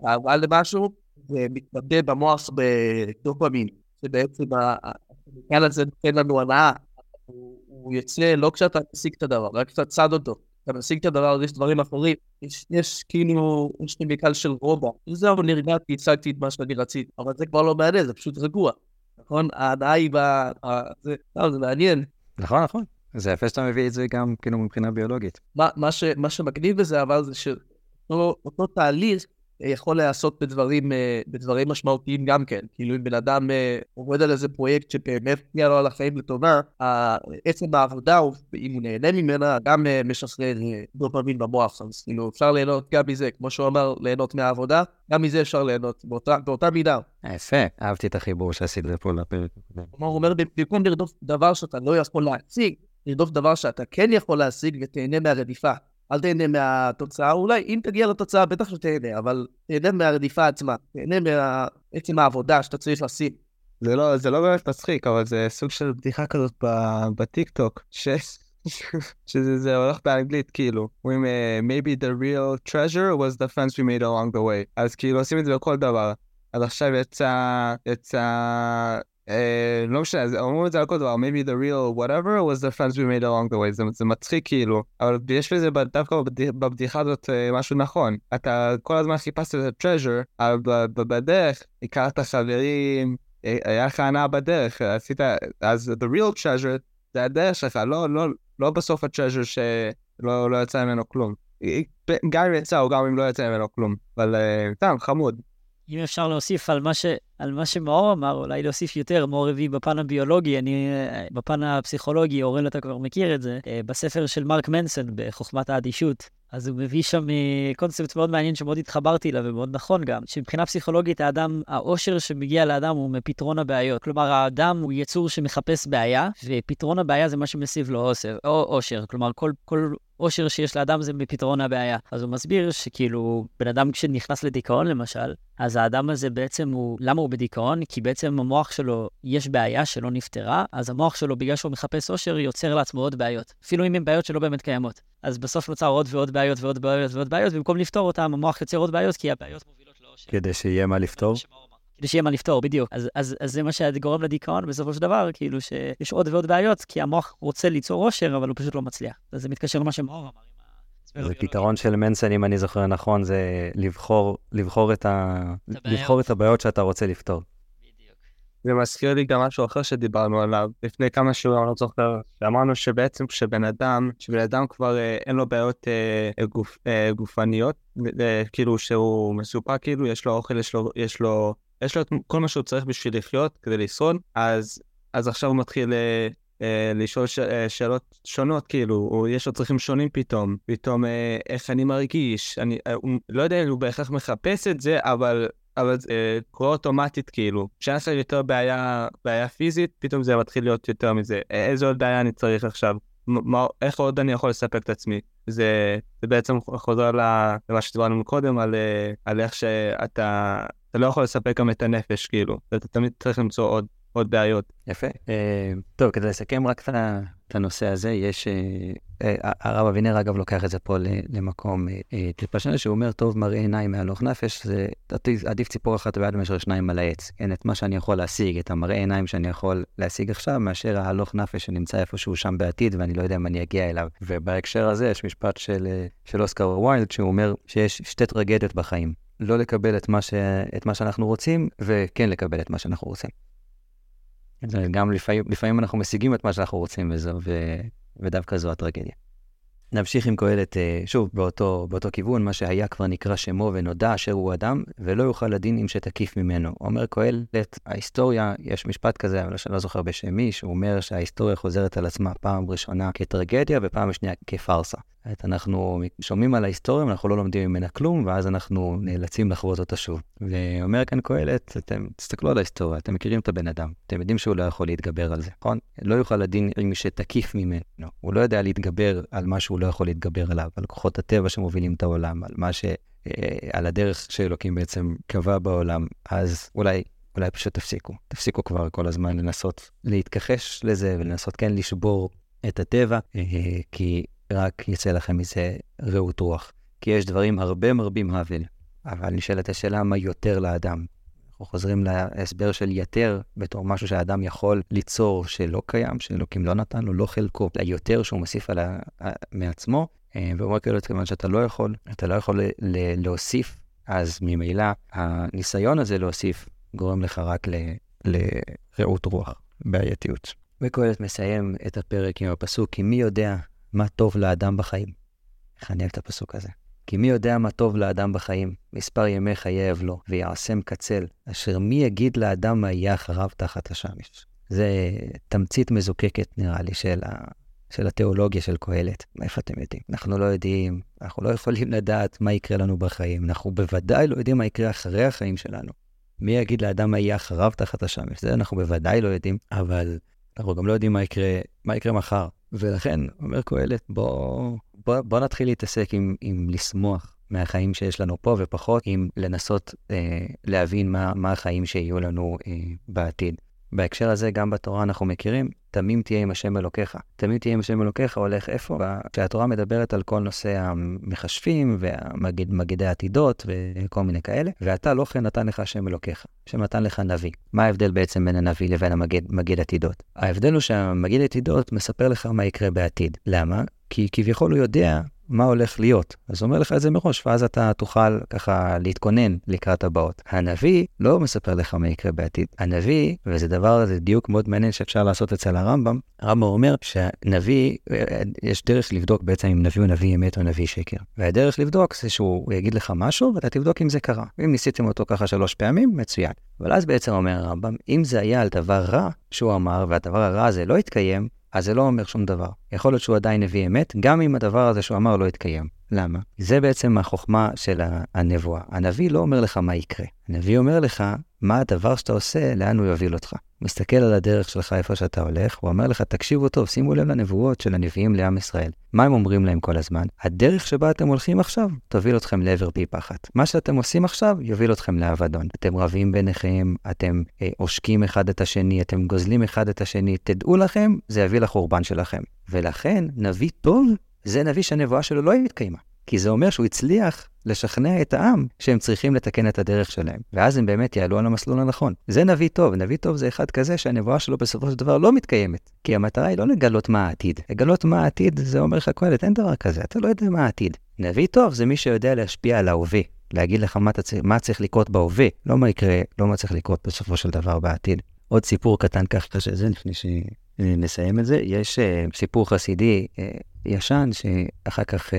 האהבה למשהו, ומתבטא במוח בדופמין, שבעצם העניין הזה נותן לנו הנאה. הוא יוצא לא כשאתה משיג את הדבר, רק כשאתה צד אותו. אתה משיג את הדבר הזה, יש דברים אחרים. יש, יש כאילו, יש לי מקל של רובע. זהו, נרגעתי, הצגתי את מה שאני רציתי. אבל זה כבר לא מעניין, זה פשוט רגוע. נכון? ההנאה היא ב... זה, לא, זה מעניין. נכון, נכון. זה יפה שאתה מביא את זה גם כאילו מבחינה ביולוגית. מה, מה, ש, מה שמגניב בזה אבל זה שאותו תהליך יכול להיעשות בדברים, אה, בדברים משמעותיים גם כן. כאילו אם בן אדם אה, עובד על איזה פרויקט שבאמת נהיה לו על החיים לטובה, עצם העבודה, אם הוא נהנה ממנה, גם אה, משחרר דופמין במוח. אז כאילו אפשר ליהנות גם מזה, כמו שהוא אמר, ליהנות מהעבודה, גם מזה אפשר ליהנות באותה, באותה מידה. יפה, אהבתי את החיבור שעשית פה לפרק. כלומר, הוא אומר, במקום לרדוף דבר שאתה לא יכול להציג, לרדוף דבר שאתה כן יכול להשיג ותהנה מהרדיפה. אל תהנה מהתוצאה, אולי אם תגיע לתוצאה בטח שתהנה, אבל תהנה מהרדיפה עצמה, תהנה מעצם העבודה שאתה צריך לשים. זה לא, זה לא באמת מצחיק, אבל זה סוג של בדיחה כזאת בטיקטוק, ש... שזה זה הולך באנגלית כאילו, אומרים uh, maybe the real treasure was the friends we made along the way, אז כאילו עושים את זה בכל דבר. אז עכשיו יצא, יצא אה, לא משנה, אומרים את זה על כל דבר, maybe the real whatever was the friends we made along the way, זה, זה מצחיק כאילו, אבל יש בזה דווקא בבדיחה הזאת אה, משהו נכון, אתה כל הזמן חיפשת את ה-treasure, אבל בדרך הכרת חברים, אה, היה לך הנאה בדרך, עשית, אז the real treasure זה הדרך שלך, לא, לא, לא בסוף ה-treasure שלא לא יצא ממנו כלום. גם אם יצא או גם אם לא יצא ממנו כלום, אבל סתם, חמוד. אם אפשר להוסיף על מה, ש, על מה שמאור אמר, אולי להוסיף יותר, מאור הביא בפן הביולוגי, אני בפן הפסיכולוגי, אורל אתה כבר מכיר את זה, אה, בספר של מרק מנסון, בחוכמת האדישות. אז הוא מביא שם אה, קונספט מאוד מעניין שמאוד התחברתי אליו ומאוד נכון גם, שמבחינה פסיכולוגית האדם, האושר שמגיע לאדם הוא מפתרון הבעיות. כלומר, האדם הוא יצור שמחפש בעיה, ופתרון הבעיה זה מה שמסיב לו אושר. או אושר. כלומר, כל, כל אושר שיש לאדם זה מפתרון הבעיה. אז הוא מסביר שכאילו, בן אדם כשנכנס לדיכאון למשל, אז האדם הזה בעצם הוא, למה הוא בדיכאון? כי בעצם המוח שלו, יש בעיה שלא נפתרה, אז המוח שלו, בגלל שהוא מחפש אושר, יוצר לעצמו עוד בעיות. אפילו אם הן בעיות שלא באמת קיימות. אז בסוף נוצר עוד ועוד בעיות ועוד בעיות ועוד בעיות, במקום לפתור אותן, המוח יוצר עוד בעיות, כי הבעיות מובילות לאושר. כדי שיהיה מה לפתור? כדי שיהיה מה לפתור, בדיוק. אז, אז, אז זה מה שגורם לדיכאון בסופו של דבר, כאילו שיש עוד ועוד בעיות, כי המוח רוצה ליצור אושר, אבל הוא פשוט לא מצליח. אז זה מתקשר למה שמאור אמר. זה פתרון של מנסון, אם אני זוכר נכון, זה לבחור, לבחור, את ה... לבחור את הבעיות שאתה רוצה לפתור. זה מזכיר לי גם משהו אחר שדיברנו עליו לפני כמה שיעורים, אני לא זוכר, שאמרנו שבעצם כשבן אדם, כשבן אדם כבר אה, אין לו בעיות אה, גוף, אה, גופניות, אה, כאילו שהוא מסופק, כאילו יש לו אוכל, יש לו, יש לו, יש לו את כל מה שהוא צריך בשביל לחיות, כדי לשרוד, אז, אז עכשיו הוא מתחיל אה, אה, לשאול ש, אה, שאלות שונות, כאילו, או יש לו צרכים שונים פתאום, פתאום אה, איך אני מרגיש, אני אה, הוא, לא יודע אם הוא בהכרח מחפש את זה, אבל אבל זה אה, קורה אוטומטית כאילו. כשאין לך יותר בעיה, בעיה פיזית, פתאום זה מתחיל להיות יותר מזה. איזה עוד בעיה אני צריך עכשיו? מה, איך עוד אני יכול לספק את עצמי? זה, זה בעצם חוזר למה שדיברנו קודם, על, אה, על איך שאתה אתה לא יכול לספק גם את הנפש, כאילו. אתה תמיד צריך למצוא עוד. עוד בעיות. יפה. אה, טוב, כדי לסכם רק את הנושא הזה, יש... אה, אה, הרב אבינר, אגב, לוקח את זה פה ל- למקום טיפה שונה, שהוא אומר, טוב, מראה עיניים מהלוך נפש, זה עדיף- ציפור אחת ביד מאשר שניים על העץ. כן, את מה שאני יכול להשיג, את המראה עיניים שאני יכול להשיג עכשיו, מאשר ההלוך נפש שנמצא איפשהו שם בעתיד, ואני לא יודע אם אני אגיע אליו. ובהקשר הזה יש משפט של, של אוסקר ויילד, שהוא אומר שיש שתי טרגדיות בחיים. לא לקבל את מה, ש... את מה שאנחנו רוצים, וכן לקבל את מה שאנחנו רוצים. גם לפעמים, לפעמים אנחנו משיגים את מה שאנחנו רוצים וזו, ו... ודווקא זו הטרגדיה. נמשיך עם קהלת, אה, שוב, באותו, באותו כיוון, מה שהיה כבר נקרא שמו ונודע אשר הוא אדם, ולא יוכל לדין אם שתקיף ממנו. אומר קהלת, ההיסטוריה, יש משפט כזה, אבל אני לא זוכר בשם מי, שהוא אומר שההיסטוריה חוזרת על עצמה פעם ראשונה כטרגדיה ופעם שנייה כפארסה. זאת אנחנו שומעים על ההיסטוריה, אנחנו לא לומדים ממנה כלום, ואז אנחנו נאלצים לחוות אותה שוב. ואומר כאן קהלת, אתם תסתכלו על ההיסטוריה, אתם מכירים את הבן אדם, אתם יודעים שהוא לא יכול להתגבר על זה, נכון? לא יוכל לדין עם מי שתקיף ממנו. הוא לא יודע להתגבר על מה שהוא לא יכול להתגבר עליו, על כוחות הטבע שמובילים את העולם, על מה ש... אה, על הדרך שאלוקים בעצם קבע בעולם, אז אולי אולי פשוט תפסיקו. תפסיקו כבר כל הזמן לנסות להתכחש לזה ולנסות כן לשבור את הטבע, אה, כי רק יצא לכם מזה רעות רוח. כי יש דברים הרבה מרבים האבל, אבל נשאלת השאלה מה יותר לאדם. אנחנו חוזרים להסבר של יתר בתור משהו שהאדם יכול ליצור שלא קיים, שאלוקים לא נתן לו, לא חלקו, ליותר שהוא מוסיף על ה... מעצמו, אה, ואומר כאילו, כיוון שאתה לא יכול, אתה לא יכול ל- להוסיף, אז ממילא הניסיון הזה להוסיף גורם לך רק ל- לרעות רוח, בעייתיות. וקהלת מסיים את הפרק עם הפסוק, כי מי יודע מה טוב לאדם בחיים. איך אני אוהב את הפסוק הזה. כי מי יודע מה טוב לאדם בחיים, מספר ימי חיי אבלו, ויעשם קצל, אשר מי יגיד לאדם מה יהיה אחריו תחת השמש. זה תמצית מזוקקת, נראה לי, של, ה... של התיאולוגיה של קהלת. מאיפה אתם יודעים? אנחנו לא יודעים, אנחנו לא יכולים לדעת מה יקרה לנו בחיים. אנחנו בוודאי לא יודעים מה יקרה אחרי החיים שלנו. מי יגיד לאדם מה יהיה אחריו תחת השמש? זה אנחנו בוודאי לא יודעים, אבל אנחנו גם לא יודעים מה יקרה, מה יקרה מחר. ולכן, אומר קהלת, בוא, בוא, בוא נתחיל להתעסק עם, עם לשמוח מהחיים שיש לנו פה, ופחות עם לנסות אה, להבין מה, מה החיים שיהיו לנו אה, בעתיד. בהקשר הזה, גם בתורה אנחנו מכירים, תמים תהיה עם השם אלוקיך. תמים תהיה עם השם אלוקיך הולך איפה? כשהתורה מדברת על כל נושא המחשבים והמגידי העתידות וכל מיני כאלה, ואתה לא כן נתן לך השם אלוקיך, שנתן לך נביא. מה ההבדל בעצם בין הנביא לבין המגיד עתידות? ההבדל הוא שהמגיד עתידות מספר לך מה יקרה בעתיד. למה? כי כביכול הוא יודע מה הולך להיות. אז הוא אומר לך את זה מראש, ואז אתה תוכל ככה להתכונן לקראת הבאות. הנביא לא מספר לך מה יקרה בעתיד. הנביא, וזה דבר, זה דיוק מאוד מעניין שאפשר לעשות אצל הרמב"ם, הרמב"ם אומר שהנביא, יש דרך לבדוק בעצם אם נביא הוא נביא אמת או נביא שקר. והדרך לבדוק זה שהוא יגיד לך משהו, ואתה תבדוק אם זה קרה. ואם ניסיתם אותו ככה שלוש פעמים, מצוין. אבל אז בעצם אומר הרמב"ם, אם זה היה על דבר רע שהוא אמר, והדבר הרע הזה לא התקיים, אז זה לא אומר שום דבר. יכול להיות שהוא עדיין נביא אמת, גם אם הדבר הזה שהוא אמר לא יתקיים. למה? זה בעצם החוכמה של הנבואה. הנביא לא אומר לך מה יקרה. הנביא אומר לך מה הדבר שאתה עושה, לאן הוא יוביל אותך. מסתכל על הדרך שלך איפה שאתה הולך, הוא אומר לך, תקשיבו טוב, שימו לב לנבואות של הנביאים לעם ישראל. מה הם אומרים להם כל הזמן? הדרך שבה אתם הולכים עכשיו, תוביל אתכם לעבר פי פחת. מה שאתם עושים עכשיו, יוביל אתכם לאבדון. אתם רבים ביניכם, אתם אה, עושקים אחד את השני, אתם גוזלים אחד את השני, תדעו לכם, זה יביא לחורבן שלכם. ולכן, נביא טוב, זה נביא שהנבואה שלו לא התקיימה. כי זה אומר שהוא הצליח לשכנע את העם שהם צריכים לתקן את הדרך שלהם, ואז הם באמת יעלו על המסלול הנכון. זה נביא טוב, נביא טוב זה אחד כזה שהנבואה שלו בסופו של דבר לא מתקיימת. כי המטרה היא לא לגלות מה העתיד. לגלות מה העתיד זה אומר לך קהלת, אין דבר כזה, אתה לא יודע מה העתיד. נביא טוב זה מי שיודע להשפיע על ההווה, להגיד לך מה, תצ... מה צריך לקרות בהווה, לא מה יקרה, לא מה צריך לקרות בסופו של דבר בעתיד. עוד סיפור קטן ככה שזה לפני שנסיים את זה, יש uh, סיפור חסידי uh, ישן, שאחר כך אה,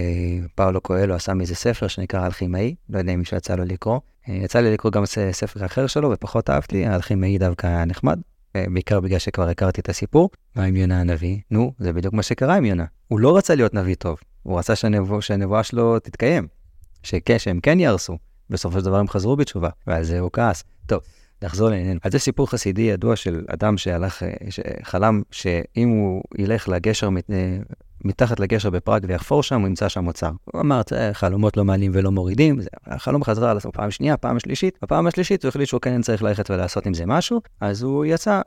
פאולו קואלו עשה מזה ספר שנקרא אלכימאי, לא יודע אם מישהו יצא לו לקרוא. אה, יצא לי לקרוא גם ספר אחר שלו ופחות אהבתי, האלכימאי דווקא היה נחמד, אה, בעיקר בגלל שכבר הכרתי את הסיפור. מה עם יונה הנביא? נו, זה בדיוק מה שקרה עם יונה. הוא לא רצה להיות נביא טוב, הוא רצה שהנבוא, שהנבואה שלו תתקיים, שכן, שהם כן יהרסו. בסופו של דבר הם חזרו בתשובה, ועל זה הוא כעס. טוב, נחזור לעניין. אז זה סיפור חסידי ידוע של אדם שהלך, אה, שחלם שאם הוא ילך לגשר, אה, מתחת לגשר בפראג ויחפור שם, הוא ימצא שם אוצר. הוא אמר, "אה, חלומות לא מעלים ולא מורידים, החלום חזרה על עצמו פעם שנייה, פעם שלישית, בפעם השלישית הוא החליט שהוא כן צריך ללכת ולעשות עם זה משהו, אז הוא יצא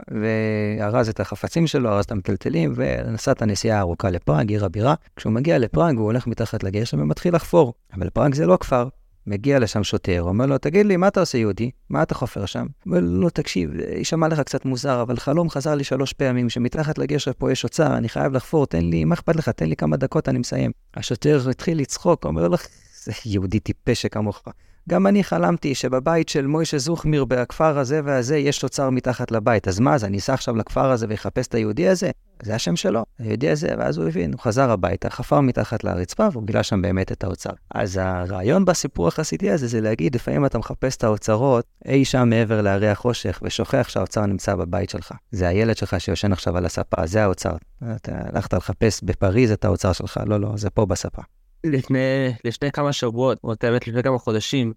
וארז את החפצים שלו, ארז את המטלטלים, ונסע את הנסיעה הארוכה לפראג, עיר הבירה. כשהוא מגיע לפראג, הוא הולך מתחת לגשר ומתחיל לחפור. אבל פראג זה לא כפר. מגיע לשם שוטר, אומר לו, תגיד לי, מה אתה עושה יהודי? מה אתה חופר שם? אומר לו, "לא, תקשיב, יישמע לך קצת מוזר, אבל חלום חזר לי שלוש פעמים, שמתחת לגשר פה יש אוצר, אני חייב לחפור, תן לי, מה אכפת לך? תן לי כמה דקות, אני מסיים. השוטר התחיל לצחוק, אומר לו, זה יהודי טיפש שכמוך. גם אני חלמתי שבבית של מוישה זוכמיר בכפר הזה והזה יש אוצר מתחת לבית. אז מה, אז אני אסע עכשיו לכפר הזה ויחפש את היהודי הזה? זה השם שלו, היהודי הזה, ואז הוא הבין, הוא חזר הביתה, חפר מתחת לרצפה והוא גילה שם באמת את האוצר. אז הרעיון בסיפור החסידי הזה זה להגיד, לפעמים אתה מחפש את האוצרות אי שם מעבר להרי החושך ושוכח שהאוצר נמצא בבית שלך. זה הילד שלך שיושן עכשיו על הספה, זה האוצר. אתה הלכת לחפש בפריז את האוצר שלך, לא, לא, זה פה בספה. לפני, לפני כמה שבועות, או האמת לפני כמה חודשים,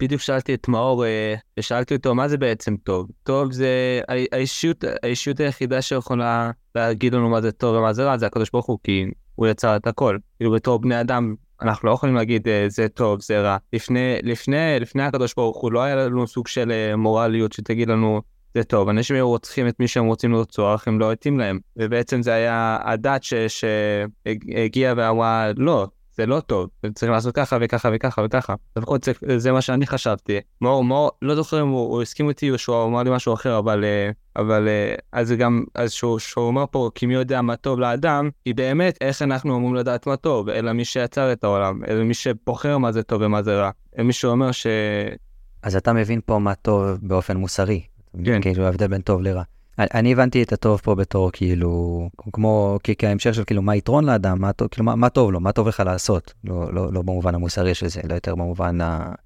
בדיוק שאלתי את מאור, אה, ושאלתי אותו מה זה בעצם טוב. טוב זה האישיות, האישיות היחידה שיכולה להגיד לנו מה זה טוב ומה זה רע, זה הקדוש ברוך הוא, כי הוא יצר את הכל. כאילו בתור בני אדם, אנחנו לא יכולים להגיד אה, זה טוב, זה רע. לפני, לפני, לפני הקדוש ברוך הוא לא היה לנו סוג של אה, מורליות שתגיד לנו זה טוב, אנשים היו רוצחים את מי שהם רוצים לרצוח, הם לא התאים להם. ובעצם זה היה הדת שהגיעה ואמרה, לא, זה לא טוב, צריך לעשות ככה וככה וככה וככה. לפחות זה, זה מה שאני חשבתי. מאור, מאור, לא זוכר אם הוא, הוא הסכים איתי או שהוא אמר לי משהו אחר, אבל, אה, אבל אה, אז זה גם, אז שהוא, שהוא אומר פה, כי מי יודע מה טוב לאדם, היא באמת איך אנחנו אמורים לדעת מה טוב, אלא מי שיצר את העולם, אלא מי שבוחר מה זה טוב ומה זה רע. מי שאומר ש... אז אתה מבין פה מה טוב באופן מוסרי. כן. כאילו ההבדל בין טוב לרע. אני- הבנתי את הטוב פה בתור כאילו, כמו, כהמשך של כאילו מה יתרון לאדם, מה, כאילו, מה, מה טוב לו, מה טוב לך לעשות, לא, לא, לא במובן המוסרי של זה, לא יותר במובן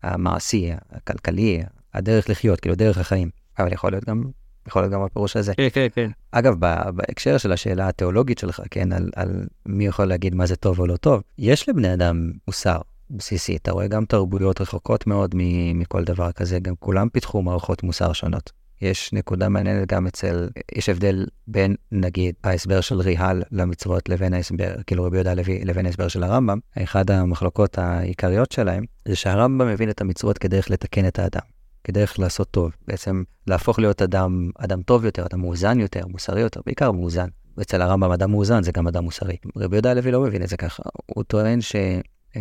המעשי, הכלכלי, הדרך לחיות, כאילו דרך החיים. אבל יכול להיות גם, יכול להיות גם הפירוש הזה. כן, כן, כן. אגב, בהקשר של השאלה התיאולוגית שלך, כן, על, על מי יכול להגיד מה זה טוב או לא טוב, יש לבני אדם מוסר בסיסי. אתה רואה גם תרבויות רחוקות מאוד מכל דבר כזה, גם כולם פיתחו מערכות מוסר שונות. יש נקודה מעניינת גם אצל, יש הבדל בין, נגיד, ההסבר של ריהל למצוות לבין ההסבר, כאילו רבי יהודה הלוי, לבין ההסבר של הרמב"ם. אחד המחלוקות העיקריות שלהם, זה שהרמב"ם מבין את המצוות כדרך לתקן את האדם. כדרך לעשות טוב, בעצם להפוך להיות אדם, אדם טוב יותר, אדם מאוזן יותר, מוסרי יותר, בעיקר מאוזן. אצל הרמב"ם אדם מאוזן זה גם אדם מוסרי. רבי יהודה הלוי לא מבין את זה ככה, הוא טוען ש...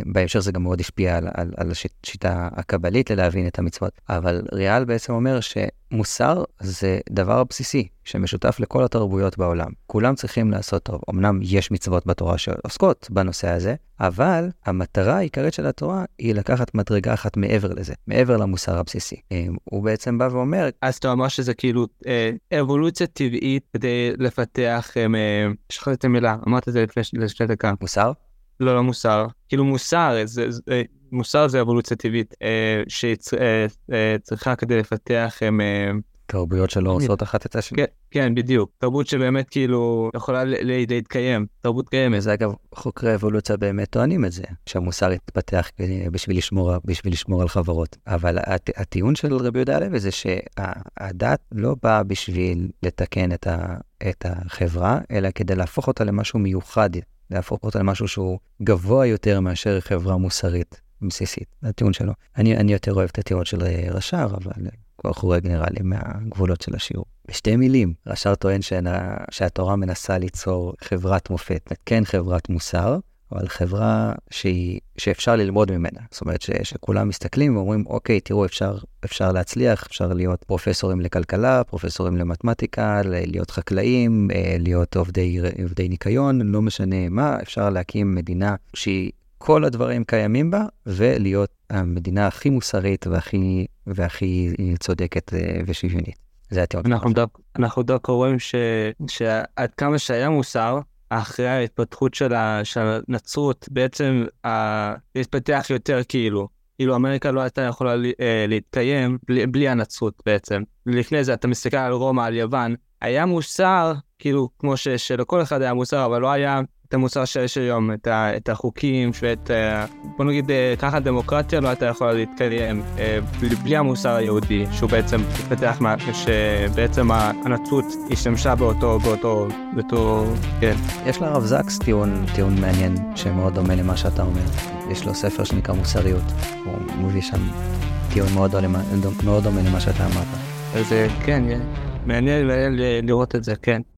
בהמשך זה גם מאוד השפיע על, על, על השיטה הקבלית ללהבין את המצוות. אבל ריאל בעצם אומר שמוסר זה דבר בסיסי שמשותף לכל התרבויות בעולם. כולם צריכים לעשות טוב. אמנם יש מצוות בתורה שעוסקות בנושא הזה, אבל המטרה העיקרית של התורה היא לקחת מדרגה אחת מעבר לזה, מעבר למוסר הבסיסי. אה, הוא בעצם בא ואומר, אז אתה אומר שזה כאילו אה, אבולוציה טבעית כדי לפתח, אה, שכחתי את המילה, אמרת את זה לפני, לפני דקה. מוסר? לא, לא מוסר. כאילו מוסר, זה, זה, אה, מוסר זה אבולוציה טבעית אה, שצריכה כדי לפתח, אה, אה, תרבויות שלא עושות אחת את השני. כן, כן, בדיוק. תרבות שבאמת כאילו יכולה להתקיים, תרבות קיימת. וזה אגב, חוקרי אבולוציה באמת טוענים את זה, שהמוסר התפתח בשביל לשמור, בשביל לשמור על חברות. אבל הט, הטיעון של רבי יהודה הלוי זה שהדת לא באה בשביל לתקן את, ה, את החברה, אלא כדי להפוך אותה למשהו מיוחד, להפוך אותה למשהו שהוא גבוה יותר מאשר חברה מוסרית בסיסית. הטיעון שלו. אני, אני יותר אוהב את הטיעון של אה, רש"ר, אבל כבר חורג נראה לי מהגבולות של השיעור. בשתי מילים, רש"ר טוען שהנה, שהתורה מנסה ליצור חברת מופת, כן חברת מוסר, אבל חברה שהיא, שאפשר ללמוד ממנה. זאת אומרת ש, שכולם מסתכלים ואומרים, אוקיי, תראו, אפשר, אפשר להצליח, אפשר להיות פרופסורים לכלכלה, פרופסורים למתמטיקה, להיות חקלאים, אה, להיות עובדי, עובדי ניקיון, לא משנה מה, אפשר להקים מדינה שהיא... כל הדברים קיימים בה, ולהיות המדינה הכי מוסרית והכי, והכי צודקת אה, ושוויונית. זה הטיעון. אנחנו דווקא רואים ש- שעד כמה שהיה מוסר, אחרי ההתפתחות של הנצרות, בעצם ה- להתפתח יותר כאילו. כאילו אמריקה לא הייתה יכולה אה, להתקיים בלי, בלי הנצרות בעצם. לפני זה אתה מסתכל על רומא, על יוון, היה מוסר, כאילו כמו ש, שלכל אחד היה מוסר, אבל לא היה את המוסר שיש היום, את, ה, את החוקים ואת, אה, בוא נגיד אה, ככה דמוקרטיה לא הייתה יכולה להתקיים אה, בלי, המוסר היהודי, שהוא בעצם התפתח, מה- שבעצם הנצרות השתמשה באותו, באותו, באותו, כן. יש לרב זקס טיעון, טיעון מעניין שמאוד דומה למה שאתה אומר. יש לו ספר שנקרא מוסריות. הוא מביא שם טיעון מאוד דומה, מאוד דומה למה שאתה אמרת. אז כן, מעניין לראות את זה, כן.